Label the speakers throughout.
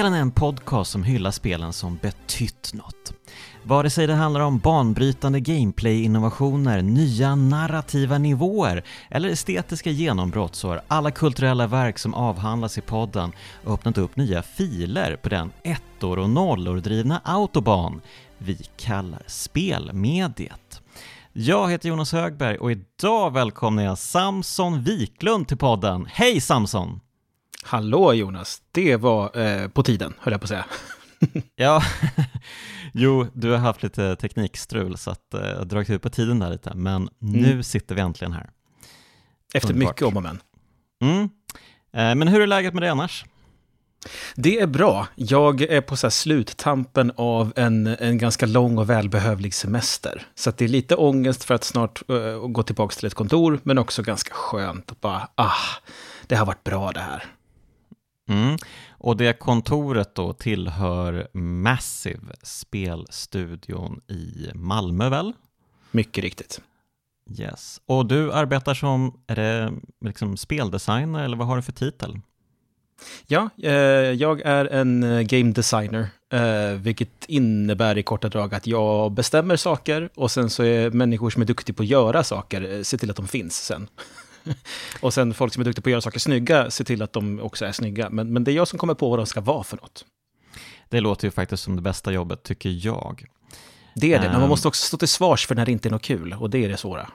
Speaker 1: Spelen är en podcast som hyllar spelen som betytt något. Vare sig det handlar om banbrytande gameplay-innovationer, nya narrativa nivåer eller estetiska genombrott så har alla kulturella verk som avhandlas i podden öppnat upp nya filer på den ettor och nollor drivna autobahn vi kallar spelmediet. Jag heter Jonas Högberg och idag välkomnar jag Samson Wiklund till podden. Hej Samson!
Speaker 2: Hallå Jonas, det var eh, på tiden, höll jag på att säga.
Speaker 1: ja, jo, du har haft lite teknikstrul så att eh, jag dragit ut på tiden där lite, men mm. nu sitter vi äntligen här.
Speaker 2: Efter Underbart. mycket om och men.
Speaker 1: Mm. Eh, men hur är läget med dig annars?
Speaker 2: Det är bra. Jag är på så sluttampen av en, en ganska lång och välbehövlig semester. Så det är lite ångest för att snart uh, gå tillbaka till ett kontor, men också ganska skönt att bara, ah, det har varit bra det här.
Speaker 1: Mm. Och det kontoret då tillhör Massive, spelstudion i Malmö väl?
Speaker 2: Mycket riktigt.
Speaker 1: Yes. Och du arbetar som, är det liksom speldesigner eller vad har du för titel?
Speaker 2: Ja, eh, jag är en eh, game designer, eh, vilket innebär i korta drag att jag bestämmer saker och sen så är människor som är duktiga på att göra saker, eh, se till att de finns sen. och sen folk som är duktiga på att göra saker snygga, se till att de också är snygga. Men, men det är jag som kommer på vad de ska vara för något.
Speaker 1: Det låter ju faktiskt som det bästa jobbet, tycker jag.
Speaker 2: Det är det, um, men man måste också stå till svars för när det inte är något kul, och det är det svåra.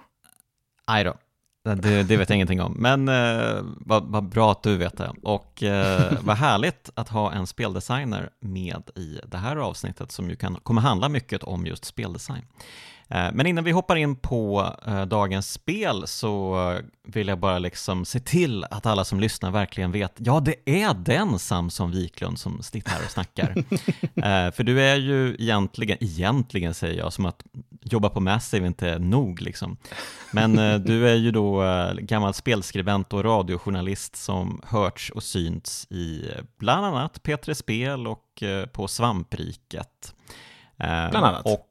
Speaker 1: Aj då. Det, det, vet jag ingenting om, men eh, vad, vad, bra att du vet det. Och eh, vad härligt att ha en speldesigner med i det här avsnittet som ju kan, kommer handla mycket om just speldesign. Eh, men innan vi hoppar in på eh, dagens spel så vill jag bara liksom se till att alla som lyssnar verkligen vet, ja det är den Samson Wiklund som sitter här och snackar. Eh, för du är ju egentligen, egentligen säger jag, som att jobba på Massive inte är nog liksom. Men du är ju då gammal spelskribent och radiojournalist som hörts och synts i bland annat P3 Spel och på Svampriket.
Speaker 2: Bland annat.
Speaker 1: Och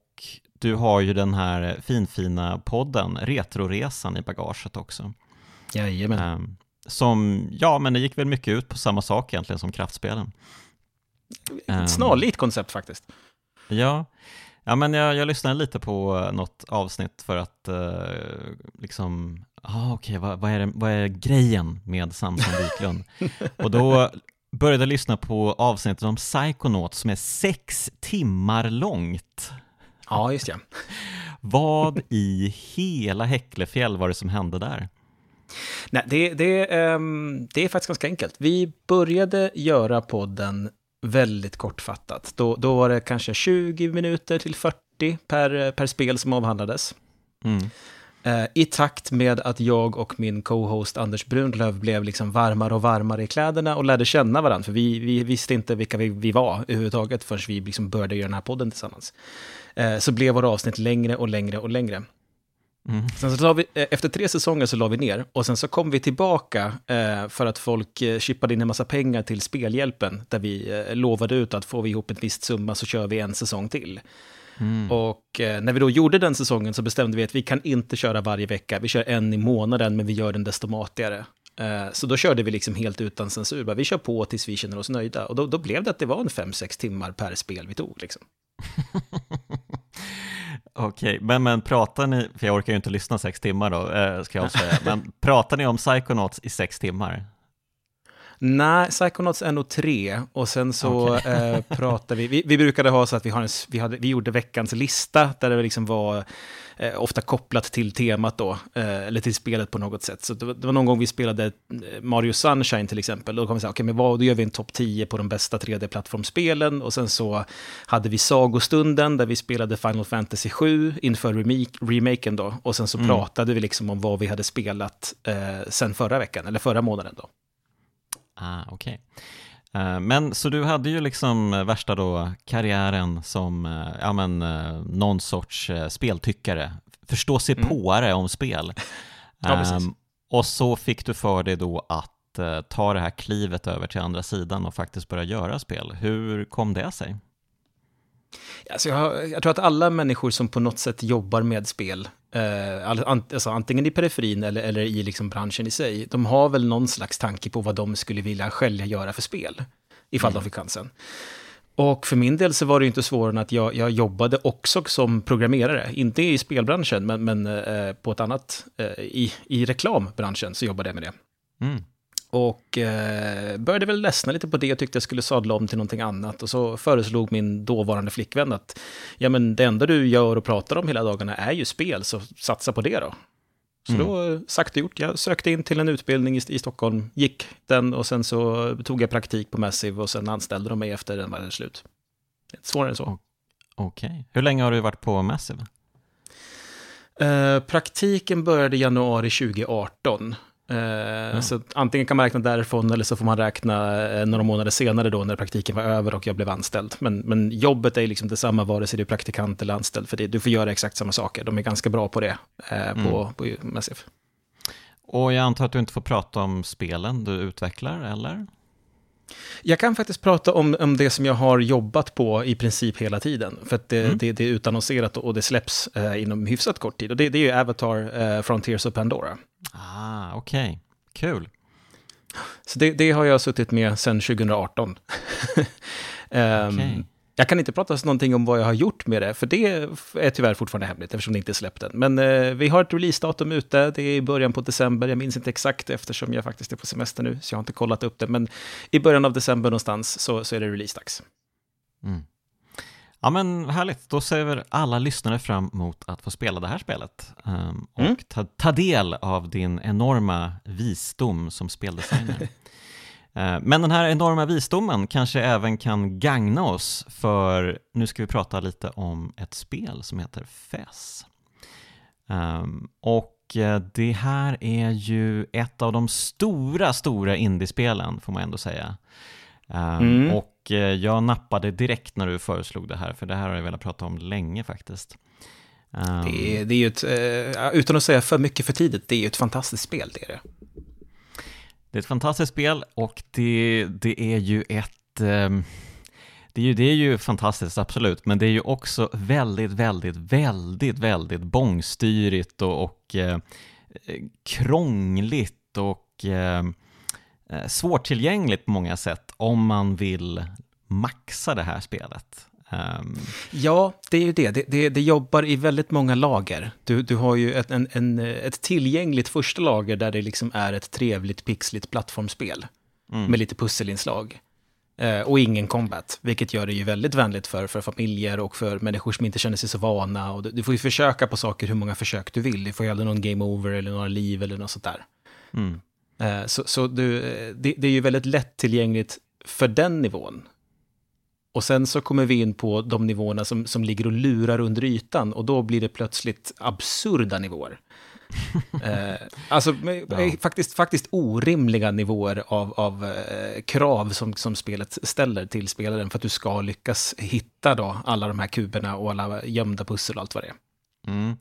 Speaker 1: du har ju den här finfina podden Retroresan i bagaget också.
Speaker 2: Jajamän. Um,
Speaker 1: som, ja men det gick väl mycket ut på samma sak egentligen som kraftspelen.
Speaker 2: Ett snarlikt koncept faktiskt.
Speaker 1: Ja, ja men jag, jag lyssnade lite på något avsnitt för att uh, liksom, ah, okej, okay, vad, vad, är vad är grejen med Samson Wiklund? och då började jag lyssna på avsnittet om Psychonaut som är sex timmar långt.
Speaker 2: Ja, just ja.
Speaker 1: Vad i hela Häcklefjäll var det som hände där?
Speaker 2: Nej, det, det, um, det är faktiskt ganska enkelt. Vi började göra podden väldigt kortfattat. Då, då var det kanske 20 minuter till 40 per, per spel som avhandlades. Mm. Uh, I takt med att jag och min co-host Anders Brunlöv blev liksom varmare och varmare i kläderna och lärde känna varandra, för vi, vi visste inte vilka vi, vi var överhuvudtaget förrän vi liksom började göra den här podden tillsammans. Eh, så blev våra avsnitt längre och längre och längre. Mm. Sen så vi, eh, efter tre säsonger så la vi ner och sen så kom vi tillbaka eh, för att folk eh, chippade in en massa pengar till Spelhjälpen där vi eh, lovade ut att får vi ihop en viss summa så kör vi en säsong till. Mm. Och eh, när vi då gjorde den säsongen så bestämde vi att vi kan inte köra varje vecka, vi kör en i månaden men vi gör den desto matigare. Eh, så då körde vi liksom helt utan censur, vi kör på tills vi känner oss nöjda. Och då, då blev det att det var en 5-6 timmar per spel vi tog. Liksom.
Speaker 1: Okej, men, men pratar ni, för jag orkar ju inte lyssna sex timmar då, eh, ska jag säga, men pratar ni om Psychonauts i sex timmar?
Speaker 2: Nej, Psychonauts är nog tre och sen så okay. eh, pratar vi, vi, vi brukade ha så att vi, har en, vi, hade, vi gjorde veckans lista där det liksom var eh, ofta kopplat till temat då, eh, eller till spelet på något sätt. Så det var, det var, någon gång vi spelade eh, Mario Sunshine till exempel, då kom vi säga, okej, okay, men vad, då gör vi en topp 10 på de bästa 3D-plattformsspelen, och sen så hade vi Sagostunden, där vi spelade Final Fantasy 7 inför remake, remaken då, och sen så mm. pratade vi liksom om vad vi hade spelat eh, sen förra veckan, eller förra månaden då.
Speaker 1: Ah, okej. Okay. Eh, men så du hade ju liksom eh, värsta då karriären som eh, ja, men, någon sorts speltyckare, förstå sig mm. påare om spel.
Speaker 2: ja, um,
Speaker 1: och så fick du för dig då att ta det här klivet över till andra sidan och faktiskt börja göra spel. Hur kom det sig?
Speaker 2: Alltså jag, jag tror att alla människor som på något sätt jobbar med spel eh, alltså antingen i periferin eller, eller i liksom branschen i sig, de har väl någon slags tanke på vad de skulle vilja själva göra för spel. ifall
Speaker 1: Mm.
Speaker 2: de fick chansen. Och för min del så var det inte svårare än att jag, jag jobbade också som programmerare. Inte i spelbranschen, men, men eh, på ett annat, eh, i, i reklambranschen så jobbade jag med det.
Speaker 1: Mm.
Speaker 2: Och eh, började väl ledsna lite på det och tyckte jag skulle sadla om till någonting annat. Och så föreslog min dåvarande flickvän att ja, men det enda du gör och pratar om hela dagarna är ju spel, så satsa på det då. Så
Speaker 1: Mm.
Speaker 2: då, sagt och gjort, jag sökte in till en utbildning i, i Stockholm, gick den och sen så tog jag praktik på Massive och sen anställde de mig efter den var slut. Svårare än så.
Speaker 1: Okej. Hur länge har du varit på Massive?
Speaker 2: Eh, praktiken började i januari 2018. Eh, Så antingen kan man räkna därifrån eller så får man räkna eh, några månader senare då när praktiken var över och jag blev anställd. Men, men jobbet är liksom detsamma vare sig du är praktikant eller anställd, för det, du får göra exakt samma saker. De är ganska bra på det eh, på, på Massive.
Speaker 1: Och jag antar att du inte får prata om spelen du utvecklar, eller?
Speaker 2: Jag kan faktiskt prata om, om det som jag har jobbat på i princip hela tiden. För att det,
Speaker 1: Mm.
Speaker 2: det, det är utannonserat och det släpps eh, inom hyfsat kort tid. Och det, det är ju Avatar, eh, Frontiers och Pandora.
Speaker 1: Ah, okej. Kul.
Speaker 2: Så det, det har jag suttit med sedan 2018. Ehm,
Speaker 1: Okej.
Speaker 2: Jag kan inte prata så någonting om vad jag har gjort med det, för det är tyvärr fortfarande hemligt eftersom det inte är släppt än. Men eh, vi har ett releasedatum ute, det är i början på december, jag minns inte exakt eftersom jag faktiskt är på semester nu, så jag har inte kollat upp det. Men i början av december någonstans så, så är det releasedags.
Speaker 1: Mm. Ja men härligt, då ser väl alla lyssnare fram emot att få spela det här spelet ehm, och
Speaker 2: Mm.
Speaker 1: ta, ta del av din enorma visdom som speldesigner. Eh, men den här enorma visdomen kanske även kan gagna oss för nu ska vi prata lite om ett spel som heter FES. Ehm, och eh, det här är ju ett av de stora, stora indiespelen får man ändå säga. Ehm,
Speaker 2: Mm.
Speaker 1: Och eh, jag nappade direkt när du föreslog det här, för det här har jag velat prata om länge faktiskt. Ehm,
Speaker 2: Det, är, det är ju ett, eh, utan att säga för mycket för tidigt, det är ju ett fantastiskt spel, det är det.
Speaker 1: Det är ett fantastiskt spel och det, det är ju ett... ehm, det är, ju, det är ju fantastiskt, absolut, men det är ju också väldigt, väldigt, väldigt, väldigt bångstyrigt och, och eh, krångligt och eh, eh, svårtillgängligt på många sätt om man vill maxa det här spelet. Ehm,
Speaker 2: Ja, det är ju det. Det, det, det jobbar i väldigt många lager. Du, du har ju ett, en, en, ett tillgängligt första lager där det liksom är ett trevligt pixligt plattformsspel
Speaker 1: mm.
Speaker 2: med lite pusselinslag. Eh, och ingen combat, vilket gör det ju väldigt vänligt för, för familjer och för människor som inte känner sig så vana. Och du, du får ju försöka på saker hur många försök du vill. Du får ju aldrig någon game over eller några liv eller något sånt där.
Speaker 1: Mm.
Speaker 2: Eh, Så, så du, eh, det, det är ju väldigt lättillgängligt för den nivån. Och sen så kommer vi in på de nivåerna som, som ligger och lurar under ytan och då blir det plötsligt absurda nivåer. eh, alltså
Speaker 1: Ja.
Speaker 2: eh, faktiskt, faktiskt orimliga nivåer av, av eh, krav som, som spelet ställer till spelaren för att du ska lyckas hitta då alla de här kuberna och alla gömda pussel och allt vad det är.
Speaker 1: Mm.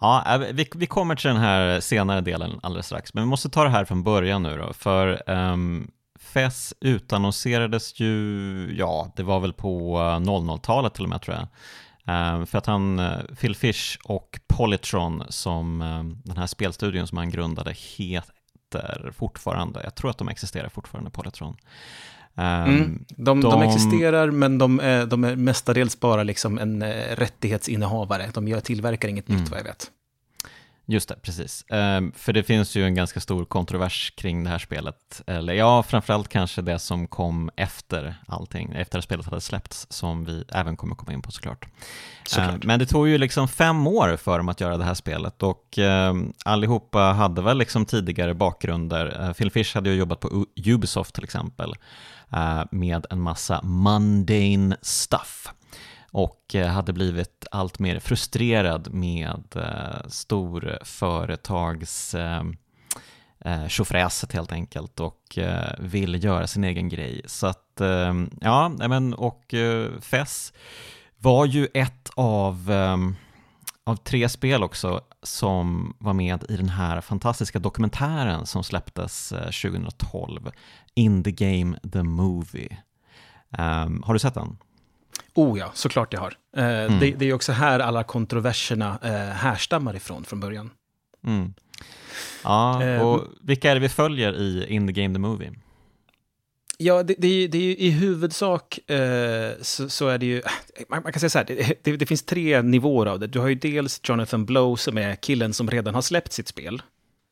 Speaker 1: Ja, äh, vi, vi kommer till den här senare delen alldeles strax, men vi måste ta det här från början nu då, för ehm, um, FES utannonserades ju, ja, det var väl på eh, 00-talet till och med tror jag. Um, för att han, eh, Phil Fish och Polytron som um, den här spelstudion som han grundade heter fortfarande, jag tror att de existerar fortfarande, Polytron. Ehm,
Speaker 2: Mm. De, de...
Speaker 1: de-
Speaker 2: existerar, men de är, de är mestadels bara liksom en eh, rättighetsinnehavare. De gör, tillverkar inget
Speaker 1: Mm.
Speaker 2: nytt, vad jag vet.
Speaker 1: Just det, precis. Ehm, för det finns ju en ganska stor kontrovers kring det här spelet. Eller ja, framförallt kanske det som kom efter allting, efter att spelet hade släppts, som vi även kommer komma in på såklart.
Speaker 2: Såklart.
Speaker 1: Ehm, men det tog ju liksom fem år för dem att göra det här spelet och allihopa hade väl liksom tidigare bakgrunder. Uh, Phil Fish hade ju jobbat på Ubisoft till exempel eh, Eh, med en massa mundane stuff och eh, hade blivit allt mer frustrerad med eh, storföretags-tjofräset helt enkelt och vill göra sin egen grej. Så att, ja, men och Fess FES var ju ett av, av tre spel också som var med i den här fantastiska dokumentären som släpptes eh, 2012, In the Game The Movie. Um, har du sett den?
Speaker 2: Oh ja, såklart jag har. Eh,
Speaker 1: Mm.
Speaker 2: det, det är också här alla kontroverserna eh, härstammar ifrån från början.
Speaker 1: Mm. Ja,
Speaker 2: Eh,
Speaker 1: och vilka är det vi följer i In the Game The Movie?
Speaker 2: Ja, det, det, är, det är i huvudsak eh, så, så, är det ju, man, man kan säga så här, det, det, finns tre nivåer av det. Du har ju dels Jonathan Blow som är killen som redan har släppt sitt spel.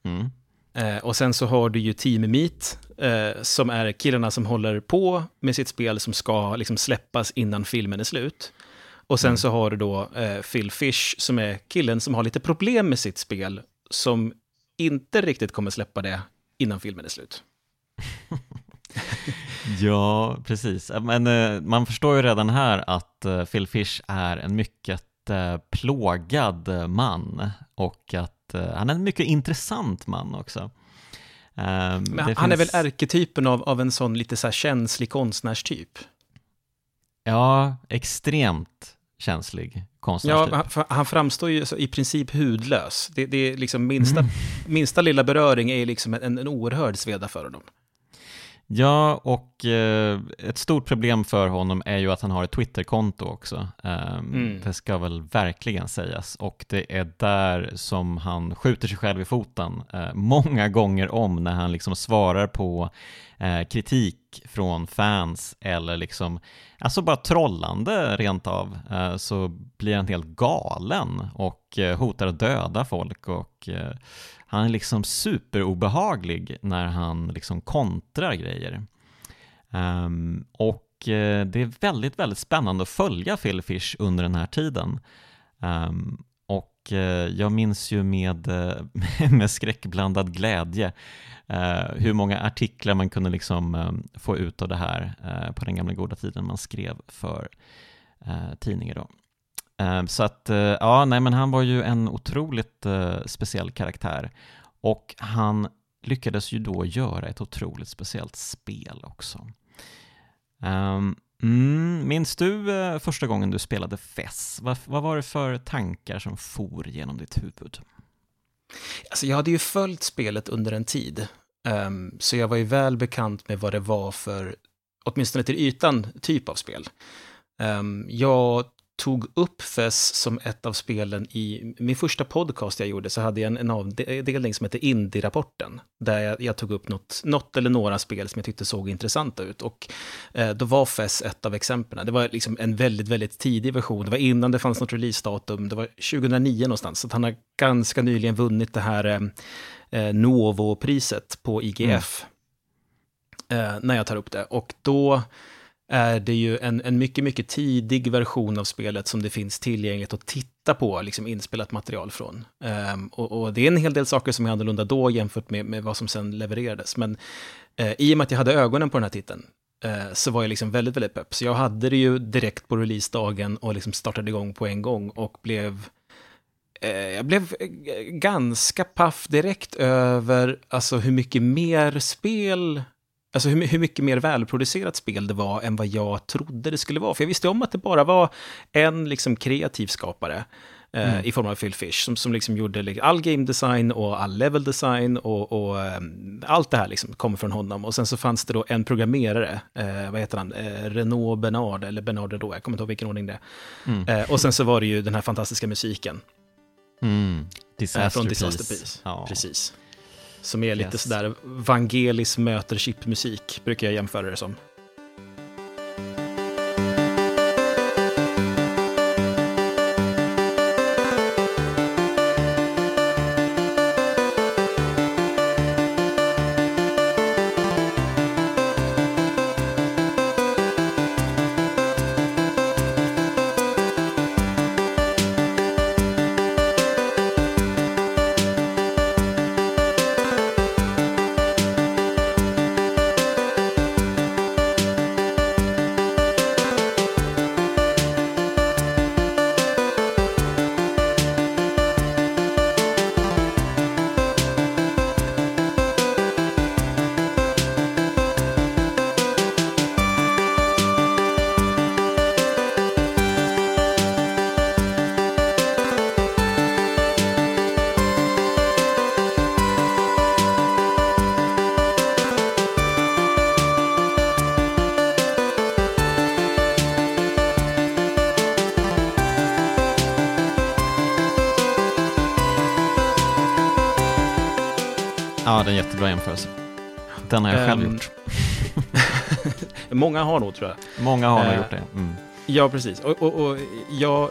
Speaker 2: Mm. Eh, och sen så har du ju Team Meet, eh, som är killarna som håller på med sitt spel som ska liksom släppas innan filmen är slut. Och sen mm. så har du då eh, Phil Fish, som är killen som har lite problem med sitt spel, som inte riktigt kommer släppa det innan filmen är slut.
Speaker 1: Ja, precis. Men eh, man förstår ju redan här att eh, Phil Fish är en mycket eh, plågad man och att han är en mycket intressant man också.
Speaker 2: Um, han finns... är väl ärketypen av, av en sån lite så känslig konstnärstyp?
Speaker 1: Ja, extremt känslig konstnärstyp.
Speaker 2: Ja, han, han framstår ju i princip hudlös. Det, det är liksom minsta, mm. minsta lilla beröring är liksom en, en oerhörd sveda för honom.
Speaker 1: Ja, och eh, ett stort problem för honom är ju att han har ett Twitterkonto också. Eh, mm. Det ska väl verkligen sägas. Och det är där som han skjuter sig själv i foten eh, många gånger om när han liksom svarar på eh, kritik från fans eller liksom, alltså bara trollande rent av, eh, så blir han helt galen och eh, hotar att döda folk och eh, han är liksom superobehaglig när han liksom kontrar grejer. Um, och eh, det är väldigt, väldigt spännande att följa Phil Fish under den här tiden. Um, och eh, jag minns ju med, med skräckblandad glädje Eh, hur många artiklar man kunde liksom eh, få ut av det här eh, på den gamla goda tiden man skrev för eh, tidningar då. Ehm, så att, eh, ja, nej men han var ju en otroligt eh, speciell karaktär. Och han lyckades ju då göra ett otroligt speciellt spel också. Um, mm, minns du uh, första gången du spelade Fess? Vad, vad var det för tankar som for genom ditt huvud?
Speaker 2: Alltså jag hade ju följt spelet under en tid, um, så jag var ju väl bekant med vad det var för, åtminstone till ytan, typ av spel. Um, jag tog upp FES som ett av spelen i min första podcast jag gjorde, så hade jag en, en avdelning som hette Indie-rapporten, där jag, jag, tog upp något, något eller några spel som jag tyckte såg intressanta ut. Och eh, då var FES ett av exemplen. Det var liksom en väldigt, väldigt tidig version. Det var innan det fanns något releasedatum. Det var 2009 någonstans, så han har ganska nyligen vunnit det här eh, eh Novo-priset på IGF. Mm. Eh, när jag tar upp det. Och då är det ju en, en mycket, mycket tidig version av spelet som det finns tillgängligt att titta på, liksom inspelat material från. Um, och, och, det är en hel del saker som är annorlunda då jämfört med, med vad som sen levererades. Men uh, i och med att jag hade ögonen på den här titeln uh, så var jag liksom väldigt, väldigt pepp. Så jag hade det ju direkt på releasedagen och liksom startade igång på en gång och blev eh, jag blev ganska paff direkt över alltså, hur mycket mer spel Alltså hur, hur, mycket mer välproducerat spel det var än vad jag trodde det skulle vara. För jag visste om att det bara var en liksom kreativ skapare eh, mm. i form av Phil Fish som, som liksom gjorde all game design och all level design och, och um, allt det här liksom kommer från honom. Och sen så fanns det då en programmerare, eh, vad heter han, eh, Renaud Bernard, eller Bernard Renaud, jag kommer inte ihåg vilken ordning det är. Mm. Eh, och sen så var det ju den här fantastiska musiken.
Speaker 1: Mm. Disaster
Speaker 2: från Disaster Peace. Ja. Precis. Som är lite yes. sådär Vangelis möter chipmusik, brukar jag jämföra det som. Många har nog, tror jag.
Speaker 1: Många har nog
Speaker 2: Eh,
Speaker 1: gjort det. Mm.
Speaker 2: Ja, precis. Och, och, och jag eh,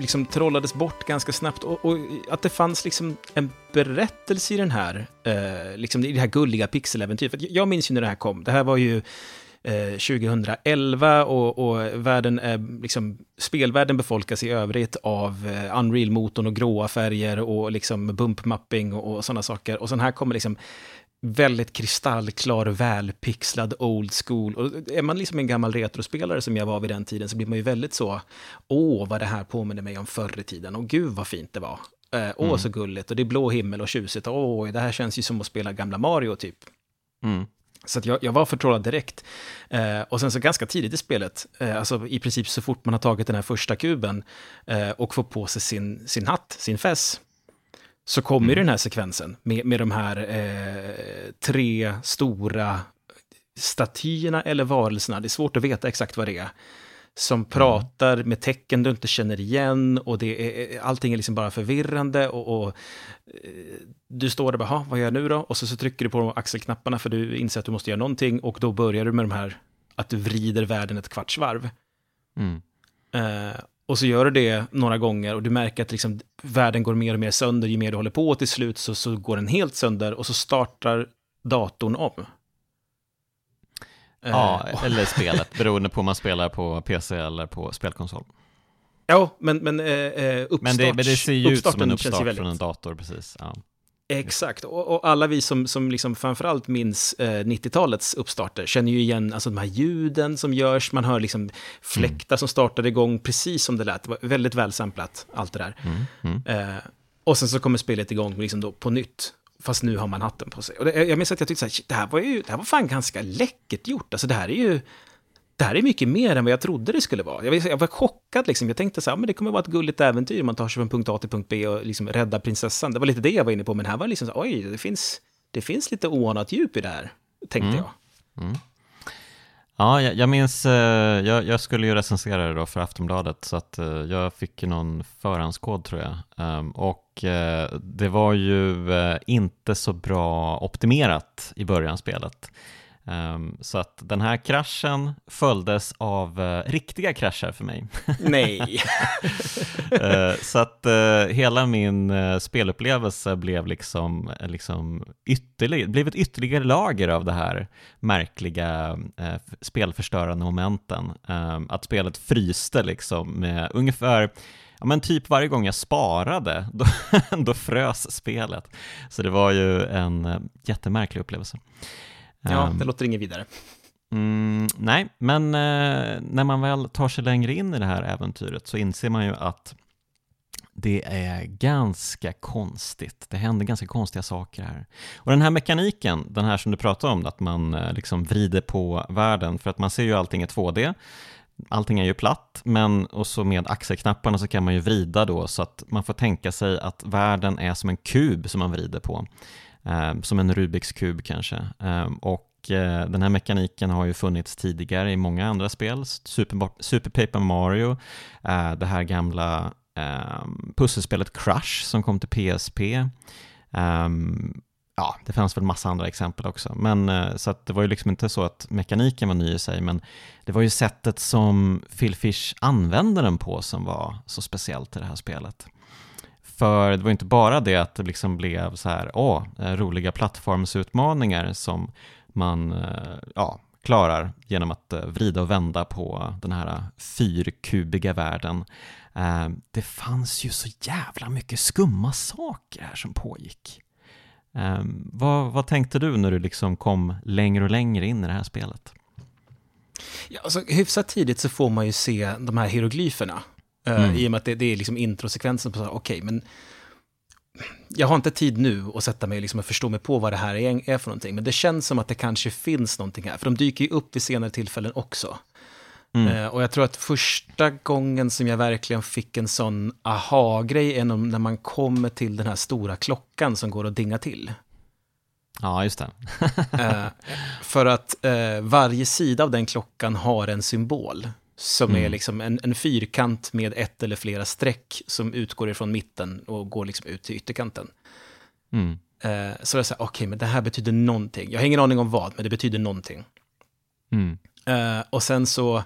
Speaker 2: liksom trollades bort ganska snabbt. Och, och att det fanns liksom en berättelse i den här, eh, liksom i det här gulliga pixeläventyret. För jag minns ju när det här kom. Det här var ju eh, 2011 och, och världen är, liksom, spelvärlden befolkas i övrigt av eh, Unreal-motorn och gråa färger och liksom bump-mapping och, och sådana saker. Och sen här kommer liksom väldigt kristallklar, välpixlad old school. Och är man liksom en gammal retrospelare som jag var vid den tiden så blir man ju väldigt så, åh vad det här påminner mig om förr i tiden, och gud vad fint det var. Eh, åh
Speaker 1: Mm.
Speaker 2: så gulligt, och det är blå himmel och tjusigt, åh det här känns ju som att spela gamla Mario typ.
Speaker 1: Mm.
Speaker 2: Så jag, jag var förtrollad direkt. Eh, och sen så ganska tidigt i spelet, eh, alltså i princip så fort man har tagit den här första kuben eh, och får på sig sin, sin hatt, sin fess, så kommer ju den här sekvensen med, med de här eh, tre stora statyerna eller varelserna, det är svårt att veta exakt vad det är, som pratar med tecken du inte känner igen och det är, allting är liksom bara förvirrande och, och eh, du står där och bara, "Ha, vad gör jag nu då? Och så, så trycker du på axelknapparna för du inser att du måste göra någonting och då börjar du med de här, att du vrider världen ett kvarts varv.
Speaker 1: Mm.
Speaker 2: Eh, och så gör du det några gånger och du märker att liksom, världen går mer och mer sönder ju mer du håller på och till slut så, så går den helt sönder och så startar datorn om. Eh,
Speaker 1: Ja,
Speaker 2: och-
Speaker 1: eller spelet, beroende på om man spelar på PC eller på spelkonsol.
Speaker 2: ja, men, men eh, eh, uppstarts,
Speaker 1: Men det, men det ser ju ut som en uppstart från en dator, precis. Ja.
Speaker 2: Exakt, och, och alla vi som, som liksom framförallt minns eh, 90-talets uppstarter känner ju igen alltså, de här ljuden som görs, man hör liksom fläktar som startade igång precis som det lät, det var väldigt välsamplat, allt det där.
Speaker 1: Mm, mm.
Speaker 2: Eh, och sen så kommer spelet igång liksom då på nytt, fast nu har man hatten på sig. Och det, jag minns att jag tyckte så här, "Shit, det här var ju, det här var fan ganska läckert gjort, alltså det här är ju, det här är mycket mer än vad jag trodde det skulle vara. Jag, var- jag var chockad liksom. Jag tänkte så här, men det kommer vara ett gulligt äventyr. Man tar sig från punkt A till punkt B och liksom räddar prinsessan. Det var lite det jag var inne på, men här var liksom så oj, det finns, det finns lite oanat djup i det här, tänkte
Speaker 1: Mm.
Speaker 2: jag.
Speaker 1: Mm. Ja, jag, jag minns, eh, jag, jag skulle ju recensera det då för Aftonbladet, så att eh, jag fick någon förhandskod tror jag. Ehm, och eh, det var ju inte så bra optimerat i början av spelet. Ehm, så att den här kraschen följdes av eh, riktiga krascher för mig.
Speaker 2: Nej.
Speaker 1: Eh, så att eh, hela min spelupplevelse blev liksom, liksom ytterligare, blev ett ytterligare lager av det här märkliga spelförstörande momenten. Eh, att spelet fryste liksom med ungefär Ja men typ varje gång jag sparade, då, då frös spelet. Så det var ju en jättemärklig upplevelse.
Speaker 2: Ja,
Speaker 1: Ehm,
Speaker 2: det låter inget vidare.
Speaker 1: Mm, nej, men eh, när man väl tar sig längre in i det här äventyret så inser man ju att det är ganska konstigt. Det händer ganska konstiga saker här. Och den här mekaniken, den här som du pratade om, att man eh, liksom vrider på världen, för att man ser ju allting i 2D. Allting är ju platt, men och så med axelknapparna så kan man ju vrida då så att man får tänka sig att världen är som en kub som man vrider på. Eh, som en Rubiks kub kanske. Ehm, eh, och den här mekaniken har ju funnits tidigare i många andra spel. Super, Super Paper Mario, eh, det här gamla ehm, pusselspelet Crush som kom till PSP. Ehm, ja, det fanns väl massa andra exempel också. Men eh, så att det var ju liksom inte så att mekaniken var ny i sig, men det var ju sättet som Phil Fish använde den på som var så speciellt i det här spelet. För det var inte bara det att det liksom blev så här, åh, eh, roliga plattformsutmaningar som man eh, ja, klarar genom att eh, vrida och vända på den här fyrkubiga världen. Det fanns ju så jävla mycket skumma saker här som pågick. Vad, vad tänkte du när du liksom kom längre och längre in i det här spelet?
Speaker 2: Ja, alltså, hyfsat tidigt så får man ju se de här hieroglyferna. Eh,
Speaker 1: Mm.
Speaker 2: I och med att det, det är liksom introsekvensen på så här, okej, men jag har inte tid nu att sätta mig liksom och förstå mig på vad det här är, är för någonting. Men det känns som att det kanske finns någonting här, för de dyker ju upp vid senare tillfällen också.
Speaker 1: Mm.
Speaker 2: Eh, och jag tror att första gången som jag verkligen fick en sån aha-grej är när man kommer till den här stora klockan som går att dinga till.
Speaker 1: Ja, just det.
Speaker 2: Eh, för att eh, varje sida av den klockan har en symbol. Som är
Speaker 1: Mm.
Speaker 2: liksom en, en fyrkant med ett eller flera streck som utgår ifrån mitten och går liksom ut till ytterkanten.
Speaker 1: Mm.
Speaker 2: Eh, så jag säger, okej, men det här betyder någonting. Jag har ingen aning om vad, men det betyder någonting.
Speaker 1: Mm.
Speaker 2: Eh, och sen så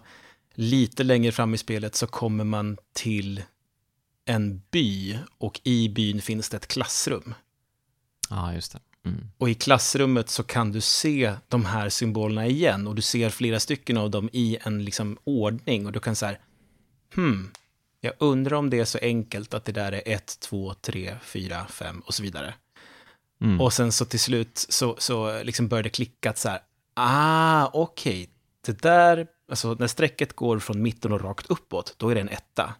Speaker 2: lite längre fram i spelet så kommer man till en by och i byn finns det ett klassrum.
Speaker 1: Ja, just det. Mm.
Speaker 2: Och i klassrummet så kan du se de här symbolerna igen och du ser flera stycken av dem i en liksom ordning och du kan säga, hmm, jag undrar om det är så enkelt att det där är 1, 2, 3, 4, 5 och så vidare.
Speaker 1: Mm.
Speaker 2: Och sen så till slut så, så liksom börjar det klicka att så här, ah, okej, okay. det där, alltså när strecket går från mitten och rakt uppåt, då är det en etta.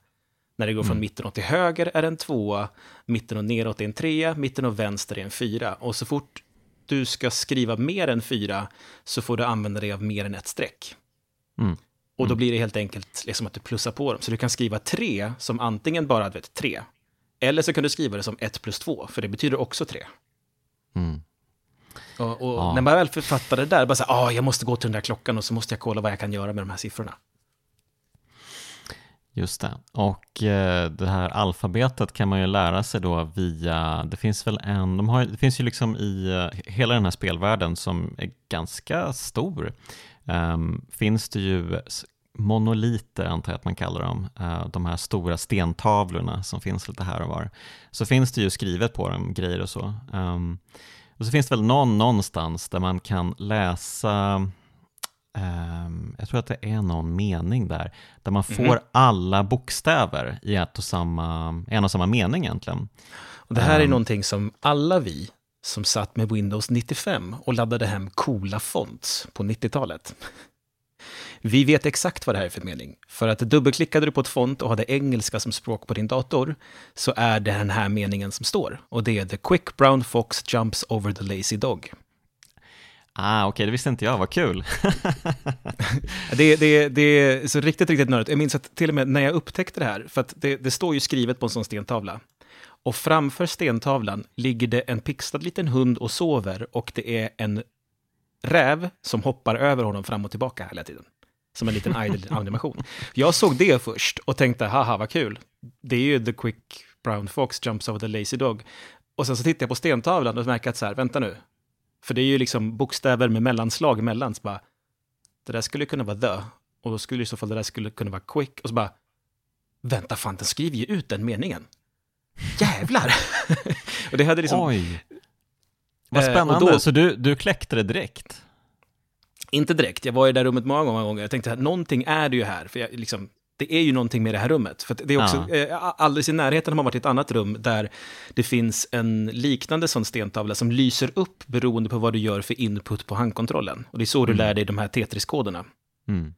Speaker 2: När det går från mm. mitten och till höger är det en tvåa, mitten och neråt är en trea, mitten och vänster är en fyra. Och så fort du ska skriva mer än fyra så får du använda dig av mer än ett streck.
Speaker 1: Mm.
Speaker 2: Och då blir det helt enkelt liksom att du plussar på dem. Så du kan skriva tre som antingen bara vet, tre, eller så kan du skriva det som ett plus två, för det betyder också tre.
Speaker 1: Mm.
Speaker 2: Och, och ja. när man väl författar det där, bara så här, ah, jag måste gå till den där klockan och så måste jag kolla vad jag kan göra med de här siffrorna.
Speaker 1: Just det. Och eh, det här alfabetet kan man ju lära sig då via, det finns väl en, de har, det finns ju liksom i eh, hela den här spelvärlden som är ganska stor, um, finns det ju monoliter antar jag att man kallar dem, eh, de här stora stentavlorna som finns lite här och var. Så finns det ju skrivet på dem grejer och så. Um, och så finns det väl någon någonstans där man kan läsa Um, jag tror att det är någon mening där, där man får mm alla bokstäver i ett och samma, en och samma mening egentligen.
Speaker 2: Och det här um, är ehm. någonting som alla vi som satt med Windows 95 och laddade hem coola fonts på 90-talet. Vi vet exakt vad det här är för mening. För att dubbelklickade du på ett font och hade engelska som språk på din dator, så är det den här meningen som står. Och det är The quick brown fox jumps over the lazy dog.
Speaker 1: Ah, okej, okay, det visste inte jag, vad kul.
Speaker 2: det, det, det är så riktigt, riktigt nördigt. Jag minns att till och med när jag upptäckte det här, för att det, det står ju skrivet på en sån stentavla, och framför stentavlan ligger det en pixlad liten hund och sover och det är en räv som hoppar över honom fram och tillbaka hela tiden. Som en liten idle-animation. Jag såg det först och tänkte, haha vad kul. Det är ju the quick brown fox jumps over the lazy dog. Och sen så tittade jag på stentavlan och märkte att så här, vänta nu, för det är ju liksom bokstäver med mellanslag emellan. Så bara, det där skulle kunna vara the. Och då skulle i så fall det där skulle kunna vara quick. Och så bara, vänta fan, den skriver ju ut den meningen. Jävlar! och det hade liksom...
Speaker 1: Oj! Vad eh, spännande, eh, då, så du, du kläckte det direkt?
Speaker 2: Inte direkt, jag var i det där rummet många, många gånger. Jag tänkte att någonting är det ju här. För jag, liksom, det är ju någonting med det här rummet. För det är också, ja. eh, alldeles i närheten har man varit i ett annat rum där det finns en liknande sån stentavla som lyser upp beroende på vad du gör för input på handkontrollen. Och det är så mm. du lär dig de här Tetris-koderna.
Speaker 1: Mm.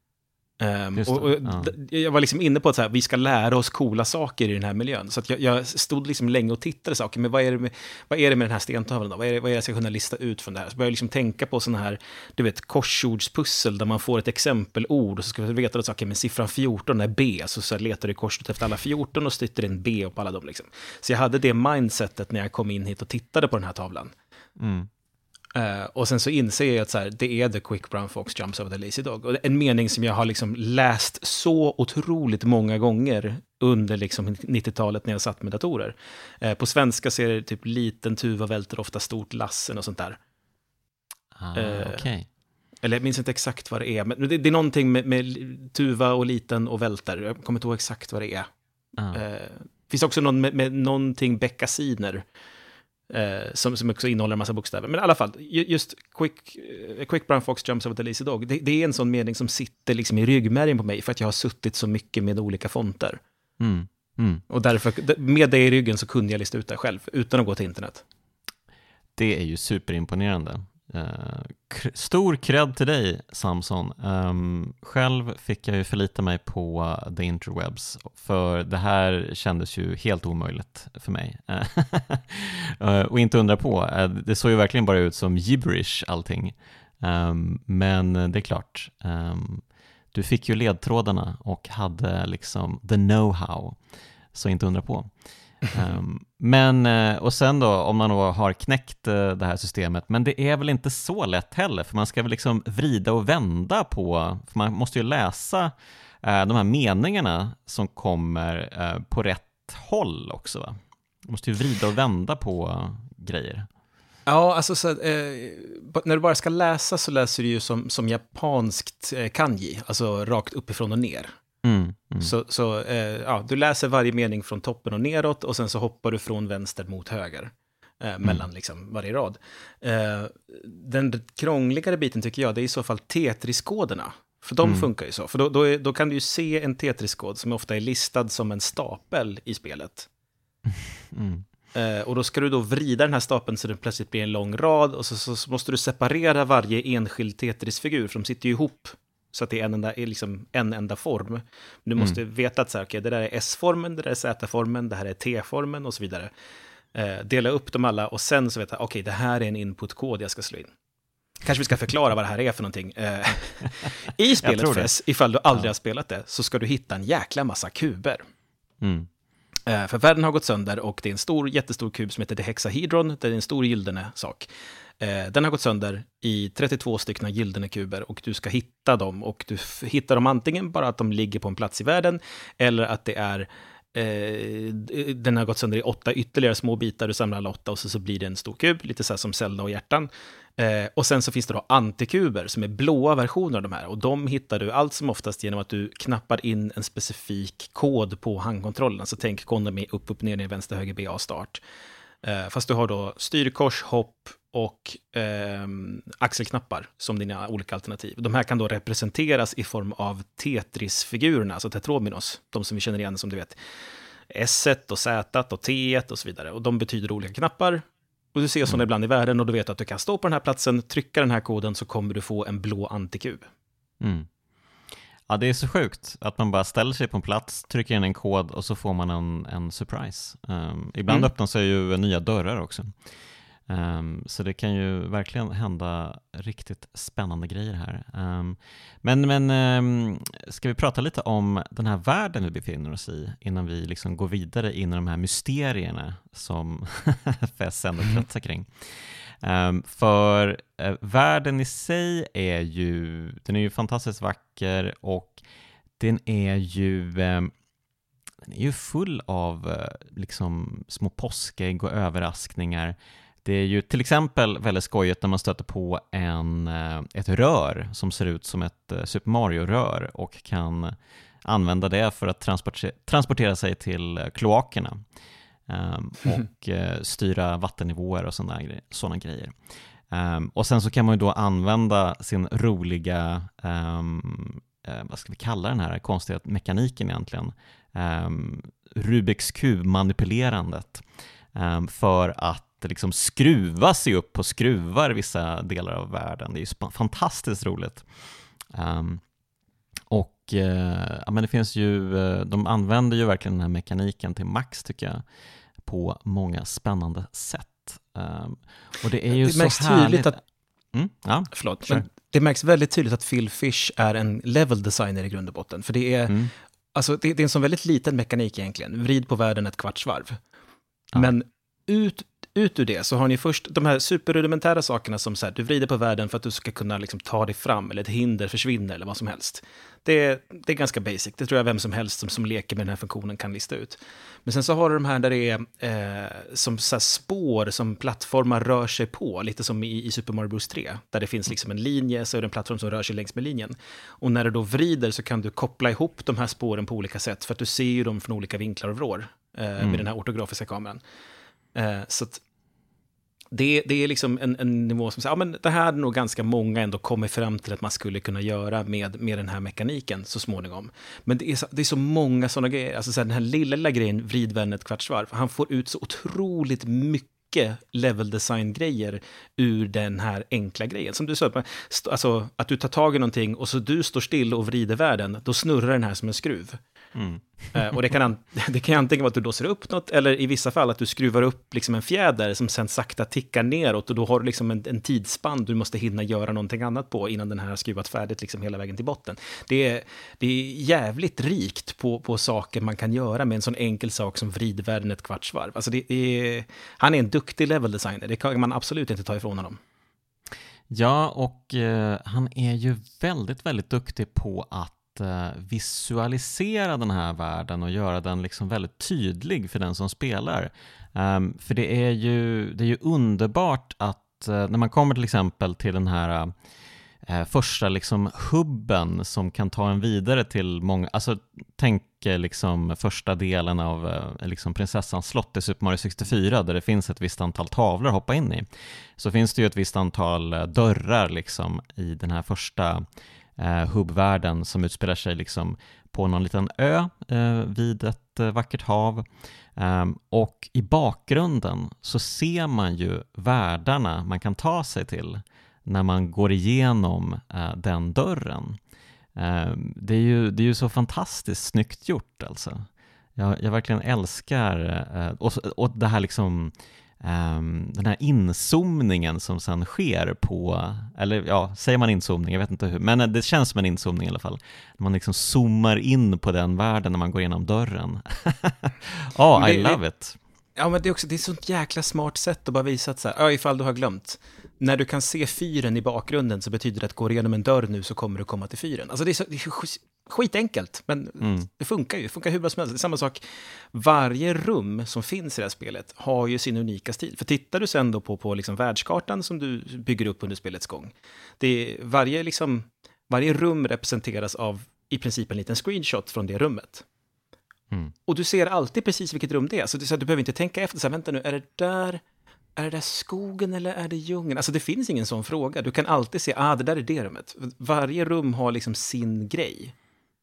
Speaker 2: Um, och, och ja. Jag var liksom inne på att så här, vi ska lära oss coola saker i den här miljön. Så jag, jag, stod liksom länge och tittade saker, men vad är det med, vad är det med den här stentavlan då? Vad är, det, vad är det jag ska kunna lista ut från det här? Så började jag liksom tänka på sådana här, du vet, korsordspussel där man får ett exempelord och så ska vi veta att okay, men siffran 14 är B, så, så letar du korset efter alla 14 och stytter in B på alla dem. Liksom. Så jag hade det mindsetet när jag kom in hit och tittade på den här tavlan.
Speaker 1: Mm.
Speaker 2: Uh, och sen så inser jag att så här, det är the quick brown fox jumps over the lazy dog. Och en mening som jag har liksom läst så otroligt många gånger under liksom 90-talet när jag satt med datorer. Uh, på svenska så är det typ liten tuva välter ofta stort lassen och sånt där.
Speaker 1: Ah, uh, okay.
Speaker 2: Eller jag minns inte exakt vad det är, men det, det är någonting med, med, tuva och liten och välter. Jag kommer inte ihåg exakt vad det är.
Speaker 1: Ah.
Speaker 2: Det finns också någon med, med någonting beckasiner. Eh, som, som också innehåller en massa bokstäver. Men i alla fall, just Quick, uh, quick Brown Fox Jumps Over the Lazy Dog, det, det, är en sån mening som sitter liksom i ryggmärgen på mig för att jag har suttit så mycket med olika fonter.
Speaker 1: Mm. Mm.
Speaker 2: Och därför, med det i ryggen så kunde jag lista ut det själv, utan att gå till internet.
Speaker 1: Det är ju superimponerande. Uh, stor cred till dig Samson. Um, själv fick jag ju förlita mig på the interwebs för det här kändes ju helt omöjligt för mig. uh, och inte undra på, uh, det såg ju verkligen bara ut som gibberish allting. Um, men det är klart, um, du fick ju ledtrådarna och hade liksom the know-how, så inte undra på. Um, men, eh, och sen då om man då har knäckt eh, det här systemet, men det är väl inte så lätt heller, för man ska väl liksom vrida och vända på, för man måste ju läsa uh, de här meningarna som kommer uh, på rätt håll också va? Man måste ju vrida och vända på grejer.
Speaker 2: Ja, alltså så, eh, när du bara ska läsa så läser du ju som, som japanskt eh, kanji, alltså rakt uppifrån och ner.
Speaker 1: Mm, mm.
Speaker 2: Så, så eh, ja, du läser varje mening från toppen och neråt och sen så hoppar du från vänster mot höger. Eh, mellan liksom varje rad. Eh, den krångligare biten tycker jag, det är i så fall Tetris-koderna. För de
Speaker 1: Mm.
Speaker 2: funkar ju så. För då, då, är, då kan du ju se en Tetris-kod som ofta är listad som en stapel i spelet.
Speaker 1: Mm.
Speaker 2: Eh, och då ska du då vrida den här stapeln så det plötsligt blir en lång rad och så, så, så måste du separera varje enskild Tetris-figur, för de sitter ju ihop så att det är en enda, liksom en enda form. Du måste veta att så här, okay, det där är S-formen, det där är Z-formen, det här är T-formen och så vidare. Eh, dela upp dem alla och sen så veta, okej, det här är en inputkod jag ska slå in. Kanske vi ska förklara vad det här är för någonting. Eh, I spelet. Fess, ifall du aldrig har spelat det, så ska du hitta en jäkla massa kuber.
Speaker 1: Mm.
Speaker 2: Eh, För världen har gått sönder och det är en stor, jättestor kub som heter The Hexahedron. Det är en stor gyllene sak. Eh, den har gått sönder i 32 stycken gyldene kuber och du ska hitta dem. Och du hittar dem antingen bara att de ligger på en plats i världen eller att det är eh, eh, den har gått sönder i åtta ytterligare små bitar, du samlar alla åtta och så, så blir det en stor kub, lite så här som Zelda och hjärtan. Eh, och sen så finns det då antikuber som är blåa versioner av de här och de hittar du allt som oftast genom att du knappar in en specifik kod på handkontrollen. Alltså tänk Konami upp, upp, ner, ner, vänster, höger, B, A, start. Eh, fast du har då styrkors, hopp och ehm, axelknappar som dina olika alternativ. De här kan då representeras i form av Tetris-figurerna, alltså Tetrominos, de som vi känner igen som du vet S och Z och T och så vidare. Och de betyder olika knappar. Och du ser sådana ibland i världen och du vet att du kan stå på den här platsen, trycka den här koden så kommer du få en blå antikub.
Speaker 1: Mm. Ja, det är så sjukt att man bara ställer sig på en plats, trycker in en kod och så får man en, en surprise. Um, ibland
Speaker 2: Mm.
Speaker 1: öppnar sig ju nya dörrar också. Um, så det kan ju verkligen hända riktigt spännande grejer här. Um, men men um, ska vi prata lite om den här världen vi befinner oss i innan vi liksom går vidare in i de här mysterierna som Fess ändå kretsar kring. Um, för uh, världen i sig är ju, den är ju fantastiskt vacker och den är ju, um, den är ju full av uh, liksom små påskägg och överraskningar. Det är ju till exempel väldigt skojigt när man stöter på en, uh, ett rör som ser ut som ett Super Mario-rör och kan använda det för att transportera, transportera sig till kloakerna och eh, styra vattennivåer och sådana grejer. Såna grejer. Ehm, och sen så kan man ju då använda sin roliga, ehm, eh, vad ska vi kalla den här konstiga mekaniken egentligen, Rubiks kub-manipulerandet ehm, för att liksom skruva sig upp på skruvar i vissa delar av världen. Det är ju fantastiskt roligt. Ehm, och eh, ja, men det finns ju, de använder ju verkligen den här mekaniken till max tycker jag, på många spännande sätt. Ehm, och det är ju
Speaker 2: Det
Speaker 1: så
Speaker 2: märks
Speaker 1: härligt.
Speaker 2: tydligt att-
Speaker 1: Mm, ja,
Speaker 2: Förlåt,
Speaker 1: Kör.
Speaker 2: men det märks väldigt tydligt att Phil Fish är en level designer i grund och botten. För det är,
Speaker 1: mm,
Speaker 2: alltså, det, det är en sån väldigt liten mekanik egentligen. Vrid på världen ett kvartsvarv.
Speaker 1: Ja.
Speaker 2: Men ut, ut ur det så har ni först de här superrudimentära sakerna som så här, du vrider på världen för att du ska kunna liksom, ta dig fram eller ett hinder försvinner eller vad som helst. Det, det är ganska basic, det tror jag vem som helst som, som leker med den här funktionen kan lista ut. Men sen så har du de här där det är eh, som så här spår som plattformar rör sig på, lite som i, i Super Mario Bros 3, där det finns liksom en linje, så är det en plattform som rör sig längs med linjen. Och när du då vrider så kan du koppla ihop de här spåren på olika sätt, för att du ser ju dem från olika vinklar och vrår eh,
Speaker 1: Mm.
Speaker 2: med den här ortografiska kameran. Eh, så att det, det är liksom en, en nivå som säger, ja men det här hade nog ganska många ändå kommit fram till att man skulle kunna göra med, med den här mekaniken så småningom. Men det är så, det är så många sådana grejer, alltså så här, den här lilla, lilla grejen, vrid ett kvartsvarv, han får ut så otroligt mycket level design-grejer ur den här enkla grejen. Som du sa, alltså att du tar tag i någonting och så du står still och vrider världen, då snurrar den här som en skruv
Speaker 1: mm,
Speaker 2: Eh, och det kan, an- det kan antingen vara att du låser upp något, eller i vissa fall att du skruvar upp liksom en fjäder som sen sakta tickar neråt, och då har du liksom en, en tidsspann du måste hinna göra någonting annat på innan den här har skruvat färdigt liksom hela vägen till botten. Det är, det är jävligt rikt på, på saker man kan göra med en sån enkel sak som vrid världen ett kvartsvarv. Alltså det är, han är en duktig level designer, det kan man absolut inte ta ifrån honom.
Speaker 1: Ja, och eh, han är ju väldigt, väldigt duktig på att att eh, visualisera den här världen och göra den liksom väldigt tydlig för den som spelar. Um, för det är, ju, det är ju underbart att uh, när man kommer till exempel till den här uh, första liksom hubben som kan ta en vidare till många, alltså tänk eh, liksom första delen av liksom prinsessans slott i Super Mario 64 där det finns ett visst antal tavlor att hoppa in i. Så finns det ju ett visst antal dörrar liksom i den här första Eh, hubbvärlden som utspelar sig liksom på någon liten ö eh, vid ett eh, vackert hav ehm, och i bakgrunden så ser man ju världarna man kan ta sig till när man går igenom den dörren. Ehm, det, är ju, det är ju så fantastiskt snyggt gjort alltså. Jag, jag verkligen älskar, och, och det här liksom den här inzoomningen som sen sker på, eller ja, säger man inzoomning, jag vet inte hur, men det känns som en inzoomning i alla fall. Man liksom zoomar in på den världen när man går igenom dörren. Ja, oh, I love it.
Speaker 2: Ja, men det är också det är ett sånt jäkla smart sätt att bara visa att så här, ifall du har glömt, när du kan se fyren i bakgrunden så betyder det att går du igenom en dörr nu så kommer du komma till fyren. Alltså det är, så, det är skitenkelt, men mm. det funkar ju. Det funkar hur bra som helst. Det är samma sak, varje rum som finns i det här spelet har ju sin unika stil. För tittar du sen då på, på liksom världskartan som du bygger upp under spelets gång, det är, varje, liksom, varje rum representeras av i princip en liten screenshot från det rummet. Mm. Och du ser alltid precis vilket rum det är, så du, så du behöver inte tänka efter, så här, vänta nu, är det där är det där skogen eller är det djungeln? Alltså det finns ingen sån fråga. Du kan alltid se, ah, det där är det rummet. Varje rum har liksom sin grej.